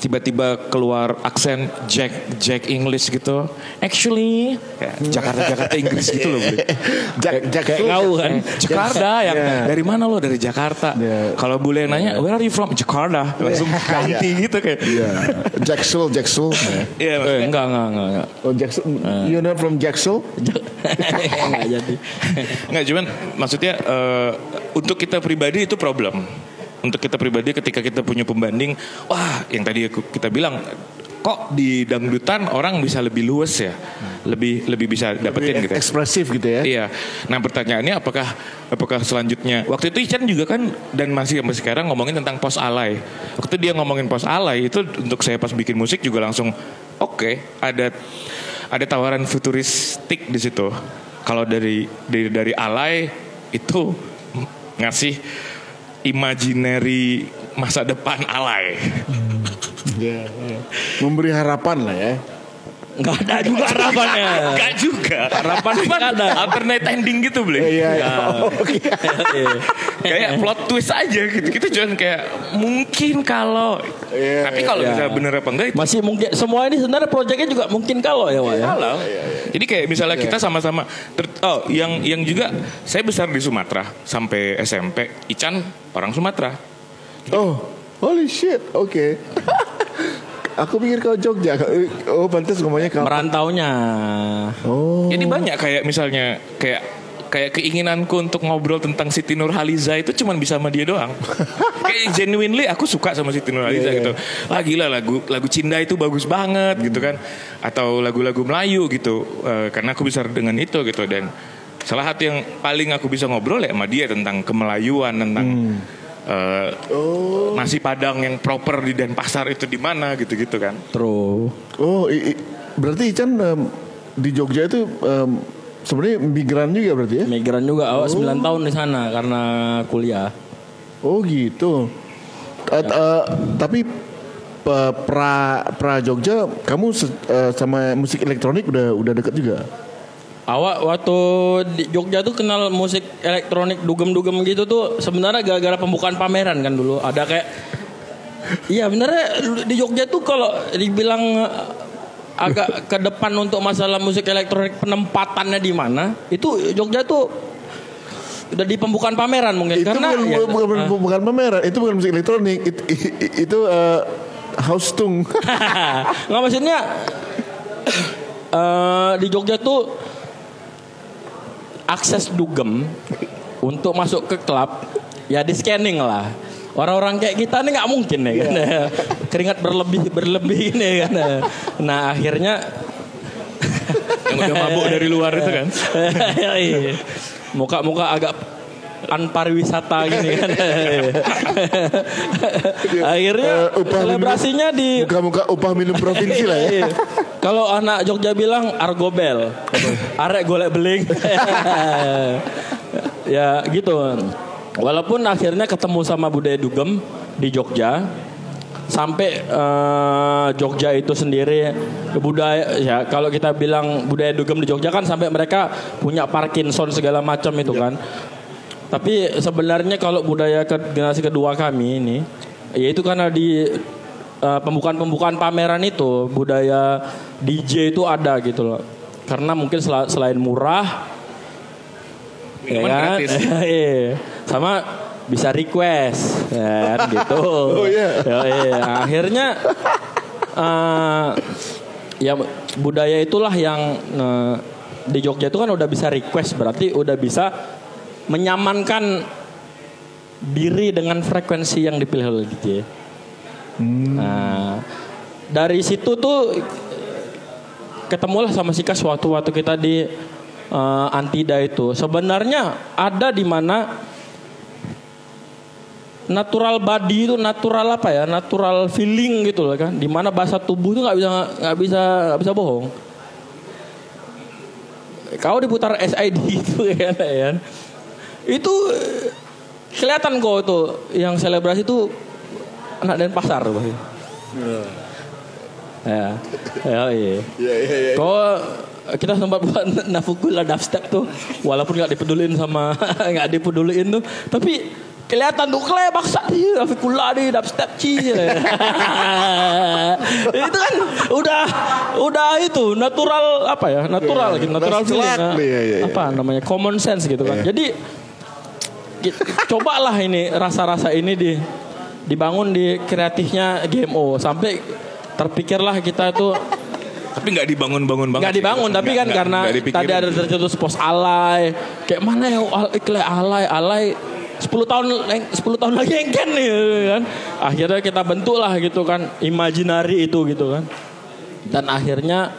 tiba-tiba keluar aksen Jack Jack English gitu. Actually, Jakarta Jakarta Inggris gitu loh. Bro. Jack Jack kayak kau kan Eh, Jakarta yang Ya. dari mana lo dari Jakarta. Ya. Kalau bule yang nanya where are you from Jakarta langsung ganti gitu kayak. Ya. Jacksul Jacksul. Iya, Eh, maksudnya- enggak enggak enggak enggak Oh Jacksul. You're not from Jacksul? enggak jadi Nggak cuman maksudnya eh, untuk kita pribadi itu problem. Untuk kita pribadi ketika kita punya pembanding, wah yang tadi aku- kita bilang kok di dangdutan orang bisa lebih luas ya, lebih lebih bisa dapetin gitu. ya. Ekspresif gitu ya. Iya. Nah pertanyaannya apakah apakah selanjutnya waktu itu Ican juga kan dan masih sampai sekarang ngomongin tentang pos alay. Waktu dia ngomongin pos alay itu untuk saya pas bikin musik juga langsung oke ada ada tawaran futuristik di situ. Kalau dari dari dari alay itu ngasih imaginary masa depan alay. Ya, ya. Memberi harapan lah ya. Enggak ada juga harapannya Enggak juga. Harapan Cuman nggak ada. alternate ending gitu, Ble. Iya, iya. Oh, oke. Iya. kayak plot twist aja gitu. Kita cuman kayak mungkin kalau Iya, tapi kalau iya. misalnya bener apa enggak itu masih mungkin semua ini sebenarnya proyeknya juga mungkin kalau ya Wak ya kalau. Jadi kayak misalnya kita sama-sama oh yang yang juga saya besar di Sumatera sampai SMP. Ican orang Sumatera. Oh, holy shit. Oke. Aku pikir kau Jogja. Oh, pantas ngomongnya kau. merantaunya Oh. Jadi banyak kayak misalnya kayak kayak keinginanku untuk ngobrol tentang Siti Nurhaliza itu cuman bisa sama dia doang. kayak genuinely aku suka sama Siti Nurhaliza Iya, iya. gitu. Gila lagu lagu Cinda itu bagus banget gitu kan. Atau lagu-lagu Melayu gitu. Eh, karena aku besar dengan itu gitu dan salah satu yang paling aku bisa ngobrol ya sama dia tentang kemelayuan tentang eh, Oh. nasi padang yang proper di Denpasar itu di mana gitu-gitu kan. True. Oh, i- i- berarti Ican em, di Jogja itu em, sebenarnya migran juga berarti ya? Migran juga awak 9 tahun di sana karena kuliah. Oh gitu. Eh, eh, tapi pe- pra pra Jogja kamu se- eh, sama musik elektronik udah udah deket juga. Awak waktu di Jogja tuh kenal musik elektronik dugem-dugem gitu tuh sebenarnya gara-gara pembukaan pameran kan dulu. Ada kayak Iya benernya di Jogja tuh kalau dibilang eh, agak ke depan untuk masalah musik elektronik penempatannya di mana, itu Jogja tuh udah di pembukaan pameran mungkin Itu karena bukan, ya, bukan, bukan, bukan pameran, itu bukan musik elektronik, itu, itu eh, house tung. nggak maksudnya eh, di Jogja tuh akses dugem untuk masuk ke klub ya di scanning lah. Orang-orang kayak kita nih nggak mungkin ya kan. Keringat berlebih berlebih ini kan. Nah akhirnya Yang udah mabuk dari luar itu kan. Iya. Muka-muka agak anpariwisata gini kan. Akhirnya Eh, upah minum- selebrasinya di Muka-muka upah minum provinsi lah ya. Kalau anak Jogja bilang argobel, arek golek beling. ya gitu. Walaupun akhirnya ketemu sama budaya dugem di Jogja, sampai eh, Jogja itu sendiri budaya ya kalau kita bilang budaya dugem di Jogja kan sampai mereka punya Parkinson segala macam itu kan. Tapi sebenarnya kalau budaya ke generasi kedua kami ini, yaitu karena di eh, pembukaan-pembukaan pameran itu budaya DJ itu ada gitu loh. Karena mungkin sela- selain murah, ya kan? gratis. Iya. sama bisa request, ya kan gitu. Oh, iya. Ya, iya. Akhirnya eh, ya budaya itulah yang eh, di Jogja itu kan udah bisa request berarti udah bisa menyamankan diri dengan frekuensi yang dipilih oleh DJ. Nah, dari situ tuh ketemulah sama si Kas waktu kita di eh, Antida itu. Sebenarnya ada di mana natural body itu natural apa ya? Natural feeling gitu loh kan. Di mana bahasa tubuh itu nggak bisa nggak bisa nggak bisa bohong. Kau diputar SID itu kan, ya kan. Itu eh, kelihatan kok itu yang selebrasi itu anak dan pasar pasti. Ya, ya iya. Iya iya iya. Kok kita sempat buat nafukula dubstep tuh, walaupun nggak dipedulin sama nggak dipedulin tuh, tapi kelihatan tuh kle baksa dia nafukula di dubstep ci. itu kan udah udah itu natural apa ya natural Iya, gitu natural feeling celak, nah, iya, iya, iya. apa namanya common sense gitu kan jadi ki- cobalah ini rasa-rasa ini di dibangun di kreatifnya GMO sampai terpikirlah kita itu Tapi nggak dibangun-bangun banget. nggak sih. dibangun tapi kan Nggak- karena dipikirin. tadi ada tercetus pos alay kayak mana ya al- iklan alay alay 10 tahun leng- 10 tahun lagi engken nih kan akhirnya kita bentuk lah gitu kan imajinari itu gitu kan dan akhirnya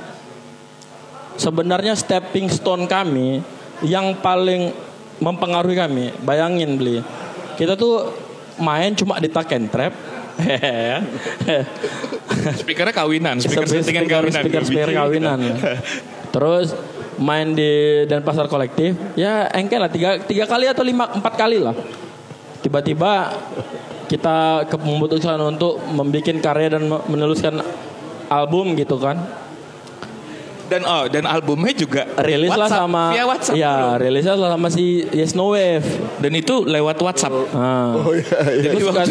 sebenarnya stepping stone kami yang paling mempengaruhi kami bayangin beli kita tuh main cuma di tuck and trap Speakernya kawinan, speaker settingan kawinan. speaker, speaker kawinan. Terus main di Denpasar kolektif, ya engkel lah tiga, tiga kali atau lima empat kali lah. Tiba-tiba kita memutuskan untuk membuat karya dan me- menuliskan album gitu kan. Dan oh, dan albumnya juga Rilis lah sama via WhatsApp. Ya, bro. rilisnya lah sama si Yes No Wave. Dan itu lewat WhatsApp. Ah. Oh iya iya. Terus kan,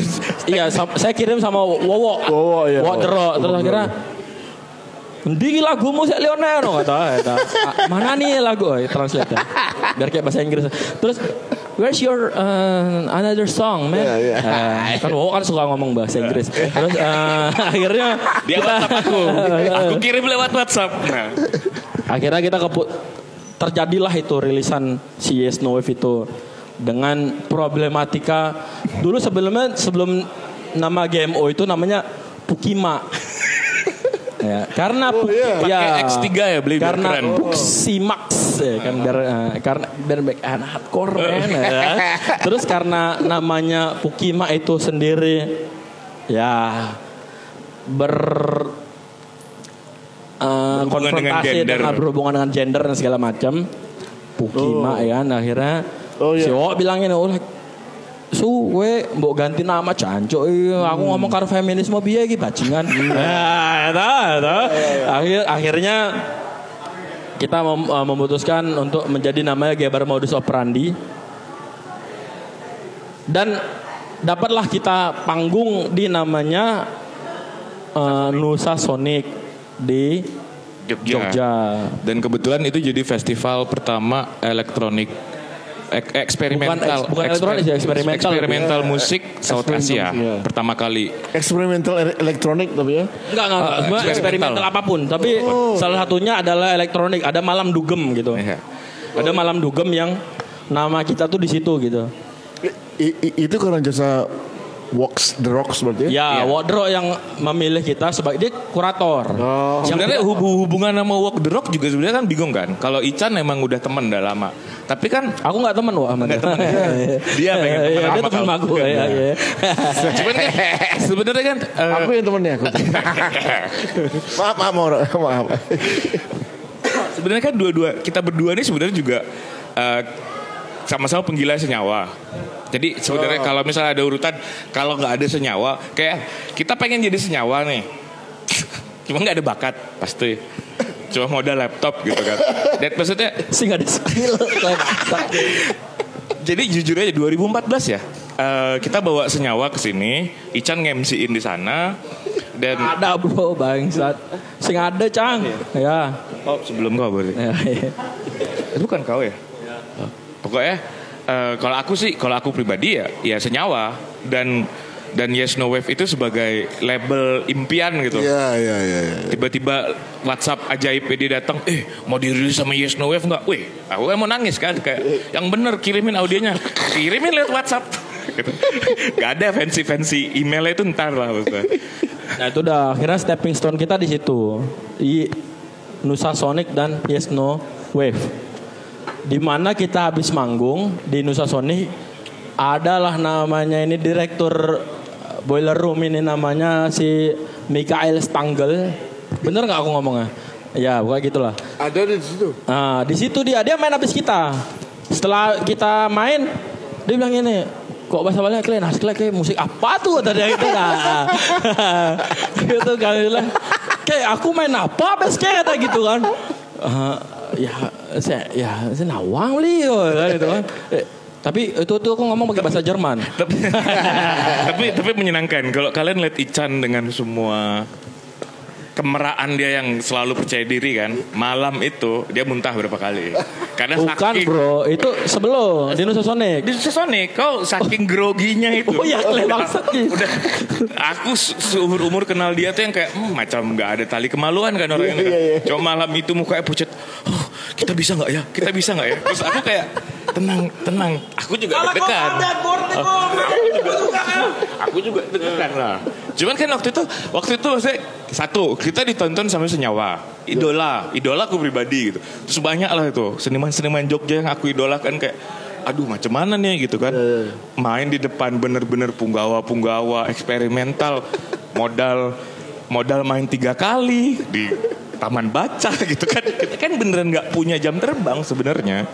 iya sam- saya kirim sama Wowo. Wowo, iya. Wowo Jero. Terus akhirnya Ndi lagumu sik Leonardo kata kata. "Ah, Mana nih lagu? Oh, translate ya. Biar kayak bahasa Inggris. Terus Where's your uh, another song, man? Iya, iya. Eh, kan Wowo kan suka ngomong bahasa Inggris. Terus eh, akhirnya Dia WhatsApp aku. aku kirim lewat WhatsApp. Nah, akhirnya kita keput terjadilah itu rilisan si Yes No Wave itu dengan problematika dulu sebelumnya sebelum nama GMO itu namanya Pukima ya karena Puk- iya. Pakai X3 ya, beli biar karena keren. Puximax ya kan biar eh, karena biar back and hardcore man ya. terus karena namanya Pukima itu sendiri ya ber eh, dengan konfrontasi gender. dengan berhubungan dengan gender dan segala macam Pukima ya kan akhirnya Oh, iya. si Wo bilangin oh like, suwe mbok ganti nama cancuk iya. aku ngomong karo feminisme biaya iki bajingan nah eta eta akhir akhirnya kita mem- eh, memutuskan untuk menjadi namanya Gebar Modus Operandi dan dapatlah kita panggung di namanya eh, Nusa Sonic di Jogja. Jogja. Dan kebetulan itu jadi festival pertama elektronik ek- eksperimental Bukan eks- bukan elektronik sih, eksperimental. eksperimental musik South Asia ya. pertama kali Eksperimental ele- elektronik tapi ya. Enggak, enggak, enggak. Sebenarnya eksperimental. eksperimental apa pun. Tapi salah satunya adalah elektronik. Ada malam dugem gitu. Iya. Ada malam dugem yang nama kita tuh di situ gitu. I- i- itu karena jasa Walks the Rocks berarti ya? Ya, Wardro yang memilih kita sebagai dia kurator. Oh. Sebenarnya hub- hubungan sama Walk the Rock juga sebenarnya kan bingung kan. Kalau Ican emang udah temen udah lama. Tapi kan Aku nggak temen wah sama dia. temen. Dia pengen temen Iya, sama Dia temen aku. ya, ya. cuman kan sebenarnya kan eh, Aku yang temennya aku. maaf maaf maaf. maaf. sebenarnya kan dua-dua kita berdua nih sebenarnya juga eh, sama-sama penggila senyawa. Jadi sebenarnya kalau misalnya ada urutan kalau nggak ada senyawa, kayak kita pengen jadi senyawa nih, cuma nggak ada bakat pasti. Cuma modal laptop gitu kan. Dan maksudnya Sih nggak ada skill. Jadi jujur aja 2014 ya. eh, kita bawa senyawa ke sini, Ican nge-MC-in di sana dan ada bro bangsat. Sing ada cang. Ya. oh sebelum kau berarti. Ya, ya. Itu bukan kau ya? Pokoknya eh, kalau aku sih, kalau aku pribadi ya, ya senyawa dan dan Yes No Wave itu sebagai label impian gitu. Iya iya iya. iya. Tiba-tiba WhatsApp ajaib dia datang, eh mau dirilis sama Yes No Wave nggak? Wih, aku kan mau nangis kan, kayak yang bener kirimin audionya, kirimin lewat WhatsApp. Gitu. Gak ada fancy-fancy emailnya itu ntar lah maksudnya. Nah itu udah akhirnya stepping stone kita di situ Nusa Sonic dan Yes No Wave. Di mana kita habis manggung di Nusa Sonic adalah namanya ini direktur Boiler Room ini namanya si Mikael Stangel. Bener nggak aku ngomongnya? Ya, pokoknya gitulah. Ada di situ. Nah, di situ dia dia main habis kita. Setelah kita main, dia bilang ini, kok bahasa balik kalian harus kalian musik apa tuh kata dia gitu nah. gitu kan bilang kayak aku main apa bes kayak gitu kan Eh, ya saya ya saya nawang li kan gitu kan. Eh, tapi itu tuh aku ngomong pakai bahasa Jerman. Tapi, tapi tapi menyenangkan. Kalau kalian lihat Ican dengan semua kemeraan dia yang selalu percaya diri kan? Malam itu dia muntah berapa kali. Karena bukan saking bro. Itu sebelum di Nusa Sonic di Sonic kau saking groginya itu? Oh iya, kalian udah, udah. Aku se- seumur umur kenal dia tuh yang kayak hmm, macam nggak ada tali kemaluan kan orang ini kan. cuma malam itu mukanya pucat oh, kita bisa nggak ya? Kita bisa nggak ya? Terus aku kayak tenang tenang. Aku juga deg-degan. aku juga deg-degan. Lah. Cuman kan waktu itu waktu itu maksudnya satu kita ditonton sama senyawa. Idola. Idola aku pribadi gitu. Terus banyak lah itu. Seniman-seniman Jogja yang aku idolakan kayak aduh macam mana nih? Gitu kan. Main di depan bener-bener punggawa-punggawa eksperimental modal modal main tiga kali di taman baca gitu kan. Kita kan beneran nggak punya jam terbang sebenarnya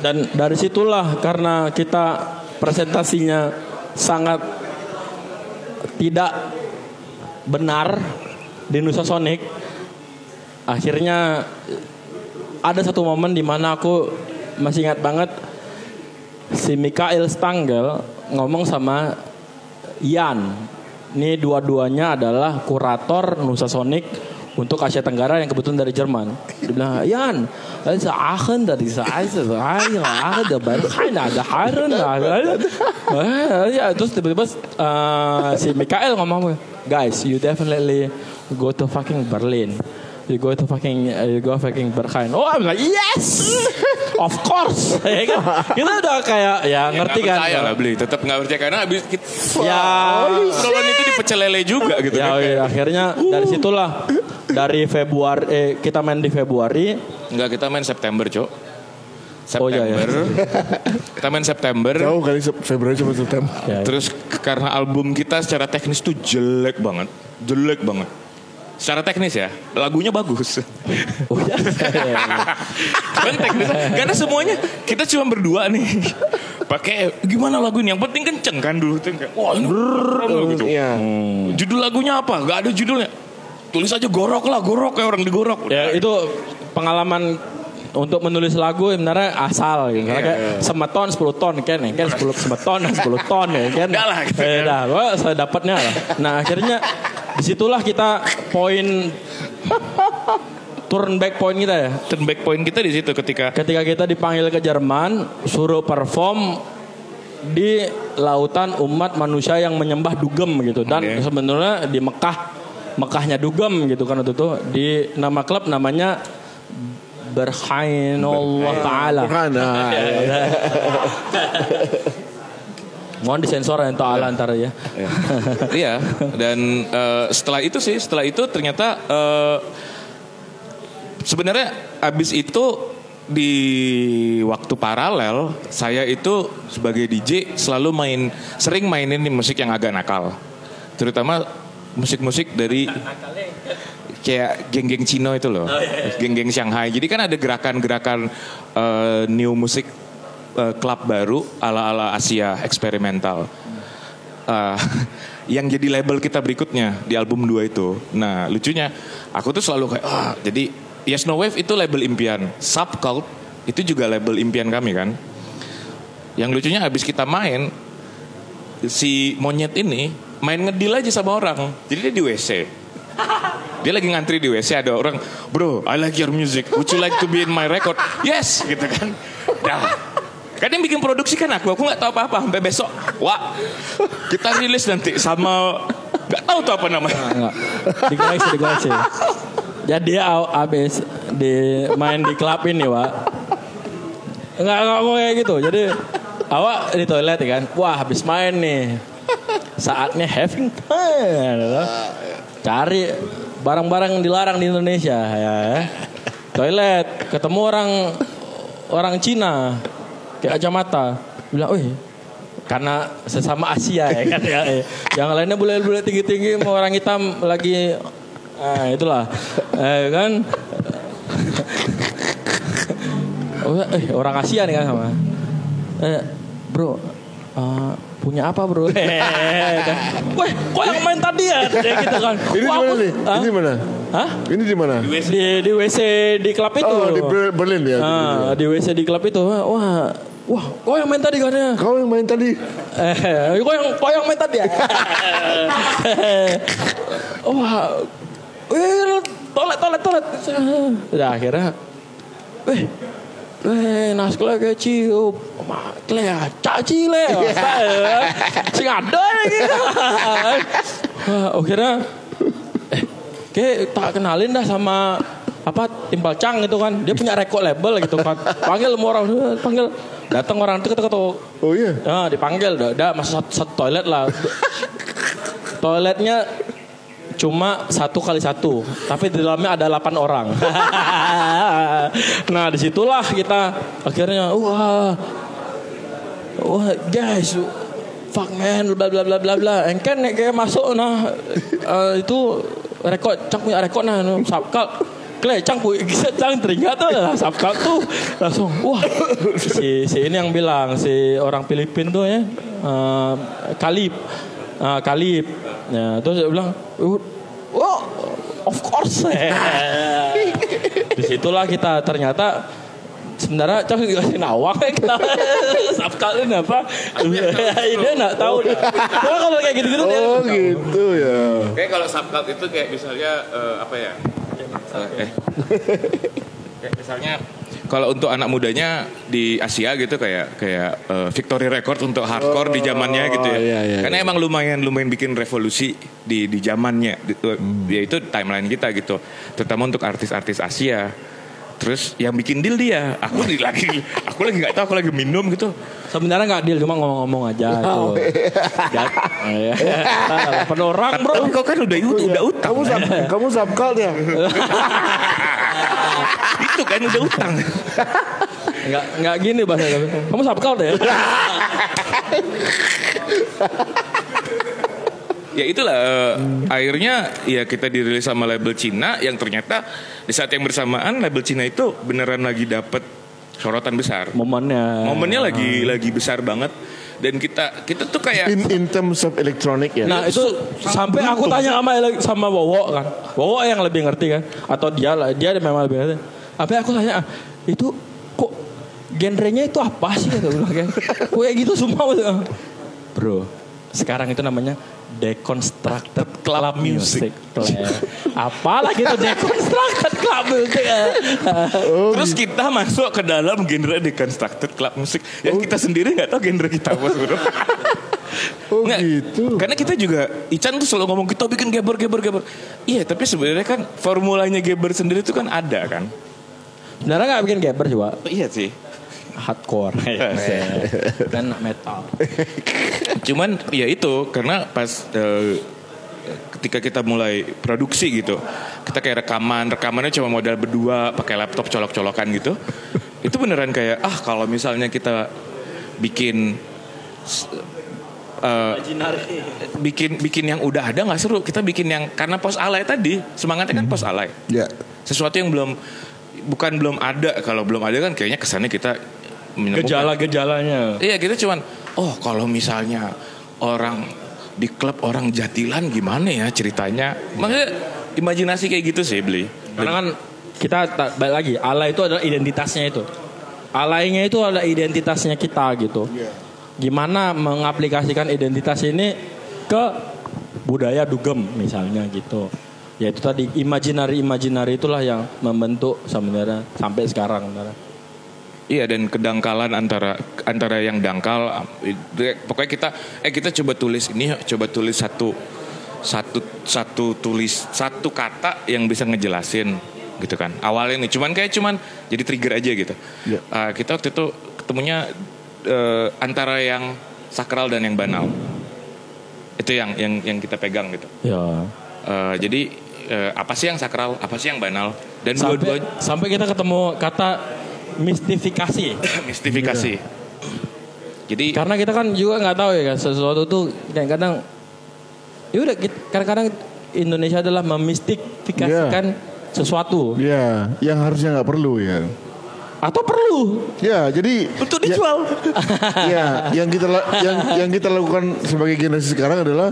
Dan dari situlah karena kita presentasinya sangat tidak benar di Nusa Sonic. Akhirnya ada satu momen di mana aku masih ingat banget si Mikael Stangel ngomong sama Ian. Ini dua-duanya adalah kurator Nusa Sonic untuk Asia Tenggara yang kebetulan dari Jerman. Dia bilang, Ian, saya akan dari saya, saya ada berkain, ada harun, ada. Ya, terus tiba-tiba eh, si Mikael ngomong, guys, you definitely go to fucking Berlin. You go to fucking, uh, you go fucking Berkhain. Oh, I'm like, yes, of course. Ya kan? Kita udah kayak, ya ngerti Nggak kan. percaya lah beli tetap nggak percaya karena habis kita Ya. Obrolan itu dipecel lele juga gitu Ya, kan oke, akhirnya dari situlah dari Februari eh, kita main di Februari. Enggak kita main September cok Oh, September iya, iya. kita main September. Jauh kali Februari sampai September. ya, terus k- karena album kita secara teknis tuh jelek banget. Jelek banget. Secara teknis ya lagunya bagus. Oh ya, ya, ya. Cuman teknis karena semuanya kita cuma berdua nih. Pakai gimana lagu ini? Yang penting kenceng kan dulu tuh kayak wah ini gitu. Iya. judul lagunya apa? Gak ada judulnya tulis aja gorok lah gorok kayak orang digorok Ya itu pengalaman untuk menulis lagu sebenarnya asal gitu. Karena Iya, kayak semeton 10 ton kan ya kan 10 semeton 10 ton ya kan. Enggak lah, gitu Eh, dah, saya dapatnya lah. Nah, akhirnya di situlah kita poin turn back point kita ya. turn back point kita di situ ketika Ketika kita dipanggil ke Jerman, suruh perform di lautan umat manusia yang menyembah dugem gitu. Dan Oke. sebenarnya di Mekah, Mekahnya dugem gitu kan waktu itu. Di nama klub namanya Berhain Allah Ta'ala. Nah, Mohon disensor ya Ta'ala ntar ya. iya dan eh, setelah itu sih setelah itu ternyata eh, sebenarnya abis itu di waktu paralel saya itu sebagai DJ selalu main sering mainin musik yang agak nakal terutama musik-musik dari kayak geng-geng Cino itu loh geng-geng Shanghai jadi kan ada gerakan-gerakan eh, new musik eh, klub baru ala-ala Asia eksperimental Eh, yang jadi label kita berikutnya di album 2 itu. Nah, lucunya aku tuh selalu kayak ah, jadi Yes No Wave itu label impian. Subcult itu juga label impian kami kan. Yang lucunya habis kita main si monyet ini main ngedil aja sama orang. Jadi dia di WC. Dia lagi ngantri di WC ada orang, bro, I like your music. Would you like to be in my record? Yes, gitu kan. Dah. Kan yang bikin produksi kan aku, aku nggak tahu apa-apa sampai besok. Wah, kita rilis nanti sama nggak tahu tuh apa namanya. Enggak. Dikoreksi, dikoreksi. Jadi aw- abis di main di klub ini, Wak. Enggak, enggak mau kayak gitu. Jadi awak di toilet ya kan. Wah, habis main nih. Saatnya having fun. gitu. Cari barang-barang dilarang di Indonesia ya. Toilet, ketemu orang orang Cina kayak kacamata. Bilang, "Wih, karena sesama Asia ya kan ya. Yang lainnya boleh boleh tinggi tinggi mau orang hitam lagi ah itulah eh, kan oh, eh, orang Asia nih kan sama eh, bro eh, punya apa bro Eh, kan. Weh, kok yang main tadi ya? Kayak gitu kan. Ini di mana nih? Ini di mana? Hah? Ini di mana? Di, di WC di klub itu. Oh, di Ber- Berlin ya. Ah, di WC di klub itu. Wah, wah, kok yang main tadi kan ya? Kau yang main tadi. Eh, kok yang kok yang main tadi ya? Wah, eh, toilet toilet toilet. Udah akhirnya, eh, eh, naskah kecil, mak, le, caci le, sing ada lagi. Akhirnya, eh, kayak tak kenalin dah sama apa timbal cang gitu kan dia punya record label gitu kan panggil semua orang. Panggil. Datang orang itu kata kata Oh iya. Dipanggil. Udah, udah masuk satu, satu toilet lah. Toiletnya cuma satu kali satu, tapi di dalamnya ada 8 orang. nah di situlah kita akhirnya wah, wah guys, fuck man, bla bla bla bla bla. Engken nek kayak masuk nah eh, itu rekod, cang punya rekod nah, no, sabkal. Kle, cang punya cang teringat tuh sabkal tuh. Langsung wah. Si si ini yang bilang si orang Filipin tuh ya eh, Kalib. Ah, Kalib. Ya terus dia bilang oh of course. Di situlah kita ternyata sebenarnya cang dikasih nawak ya kita sabkal ini apa dia nggak tahu Pokoknya kalau kayak gitu-gitu dia Oh gitu ya. Kayak kalau subcult itu kayak misalnya eh, apa ya? Eh, kayak misalnya kalau untuk anak mudanya di Asia gitu kayak kayak eh, Victory Record untuk hardcore di zamannya gitu ya. iya, iya, Karena emang lumayan lumayan bikin revolusi di di zamannya. Di- Ya itu timeline kita gitu. Terutama untuk artis-artis Asia. Terus yang bikin deal dia, aku lagi aku lagi nggak tahu aku lagi minum gitu. sebenarnya nggak deal cuma ngomong-ngomong aja itu Ya, iya. Delapan orang bro Tapi kau kan udah udah utang. Kamu sub, kamu subcult ya? itu kan udah utang. nggak nggak gini bahasa kamu sabkal deh ya itulah eh, akhirnya ya kita dirilis sama label Cina yang ternyata di saat yang bersamaan label Cina itu beneran lagi dapet sorotan besar. Momennya. Momennya lagi lagi besar banget dan kita kita tuh kayak In in terms of electronic ya. Nah itu sampai aku tanya sama sama Wowo kan, Wowo yang lebih ngerti kan, atau dia lah dia memang lebih ngerti. Sampai aku tanya itu kok genrenya itu apa sih kata kan? Kok kayak gitu semua. Bro, sekarang itu namanya deconstructed club music. Claire. Apalagi itu deconstructed club music. terus kita masuk ke dalam genre deconstructed club musik yang kita sendiri nggak tahu genre kita apa sebenarnya. oh Nggak, gitu. Karena kita juga Ican tuh selalu ngomong kita bikin geber geber geber. Iya, tapi sebenarnya kan formulanya geber sendiri itu kan ada kan. Sebenarnya nggak bikin gamer coba. Iya sih. Hardcore. kan metal. Cuman ya itu karena pas eh, ketika kita mulai produksi gitu, kita kayak rekaman, rekamannya cuma modal berdua pakai laptop colok-colokan gitu. itu beneran kayak ah kalau misalnya kita bikin eh, bikin bikin yang udah ada nggak seru kita bikin yang karena pos alay tadi semangatnya kan pos alay Ya. sesuatu yang belum bukan belum ada kalau belum ada kan kayaknya kesannya kita Gejala-gejalanya. Iya kita cuman oh kalau misalnya orang di klub orang jatilan gimana ya ceritanya. Maksudnya imajinasi kayak gitu sih beli. Karena kan kita balik lagi, alay itu adalah identitasnya itu. Alaynya itu adalah identitasnya kita gitu. Gimana mengaplikasikan identitas ini ke budaya dugem misalnya gitu. Ya itu tadi imajinari-imajinari itulah yang membentuk sebenarnya sampai sekarang sebenarnya. Iya dan kedangkalan antara antara yang dangkal pokoknya kita eh kita coba tulis ini coba tulis satu satu satu tulis satu kata yang bisa ngejelasin gitu kan awalnya nih. Cuman kayak cuman jadi trigger aja gitu. Iya. Ah, kita waktu itu ketemunya eh, antara yang sakral dan yang banal. Itu yang yang yang kita pegang gitu. Ya. Eh, jadi eh, apa sih yang sakral apa sih yang banal? Dan Sampai, dua-dua sampai kita ketemu kata mistifikasi. mistifikasi jadi Karena kita kan juga nggak tahu ya kan sesuatu tuh kadang-kadang ya udah kita- kadang-kadang Indonesia adalah memistifikasikan sesuatu Ya, yang harusnya nggak perlu ya. atau perlu Ya, jadi untuk ya- dijual ya, yang kita yang yang kita lakukan sebagai generasi sekarang adalah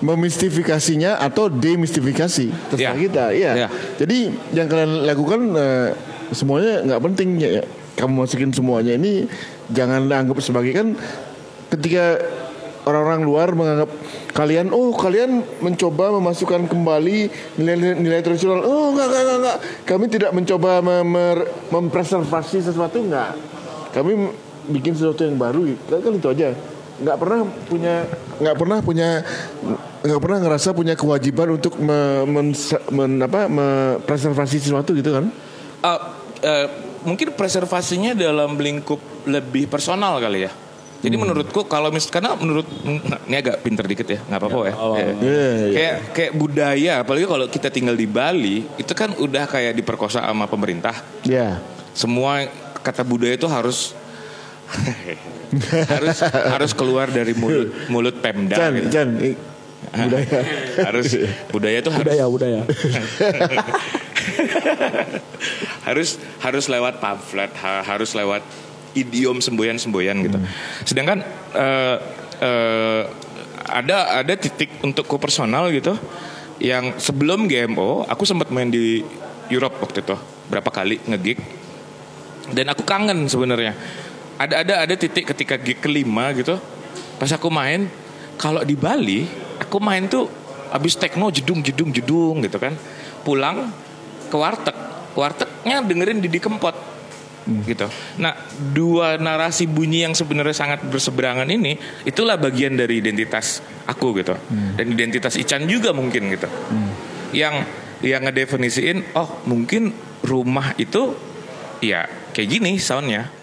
memistifikasinya atau demistifikasi terserah Ya. kita. Iya. Ya. Jadi yang kalian lakukan eh, semuanya nggak penting ya. Kamu masukin semuanya ini jangan anggap sebagai kan ketika orang-orang luar menganggap kalian oh kalian mencoba memasukkan kembali nilai-nilai tradisional oh enggak enggak enggak, enggak. kami tidak mencoba memer- mempreservasi sesuatu enggak kami bikin sesuatu yang baru kan, kan itu aja nggak pernah punya nggak pernah punya nggak pernah ngerasa punya kewajiban untuk me, men- apa mempreservasi sesuatu gitu kan Uh, uh, mungkin preservasinya dalam lingkup lebih personal kali ya. Jadi menurutku kalau mis karena menurut ini agak pinter dikit ya, nggak apa-apa ya. oh, Ya. Iya, iya. Kayak kayak budaya, apalagi kalau kita tinggal di Bali, itu kan udah kayak diperkosa sama pemerintah. ya Semua kata budaya itu harus harus harus keluar dari mulut mulut Pemda. Chan gitu. I- budaya harus budaya itu harus budaya budaya harus harus lewat pamflet ha- harus lewat idiom semboyan-semboyan gitu. Sedangkan eh, eh, ada ada titik untukku personal gitu yang sebelum GMO aku sempat main di Europe waktu itu berapa kali ngegig dan aku kangen sebenarnya. Ada ada ada titik ketika gig kelima gitu pas aku main kalau di Bali aku main tuh abis techno jedung jedung jedung gitu kan pulang ke warteg wartegnya dengerin Didi Kempot gitu. Nah, dua narasi bunyi yang sebenarnya sangat berseberangan ini itulah bagian dari identitas aku gitu. Dan identitas Ican juga mungkin gitu. Yang yang ngedefinisiin oh, mungkin rumah itu ya kayak gini soundnya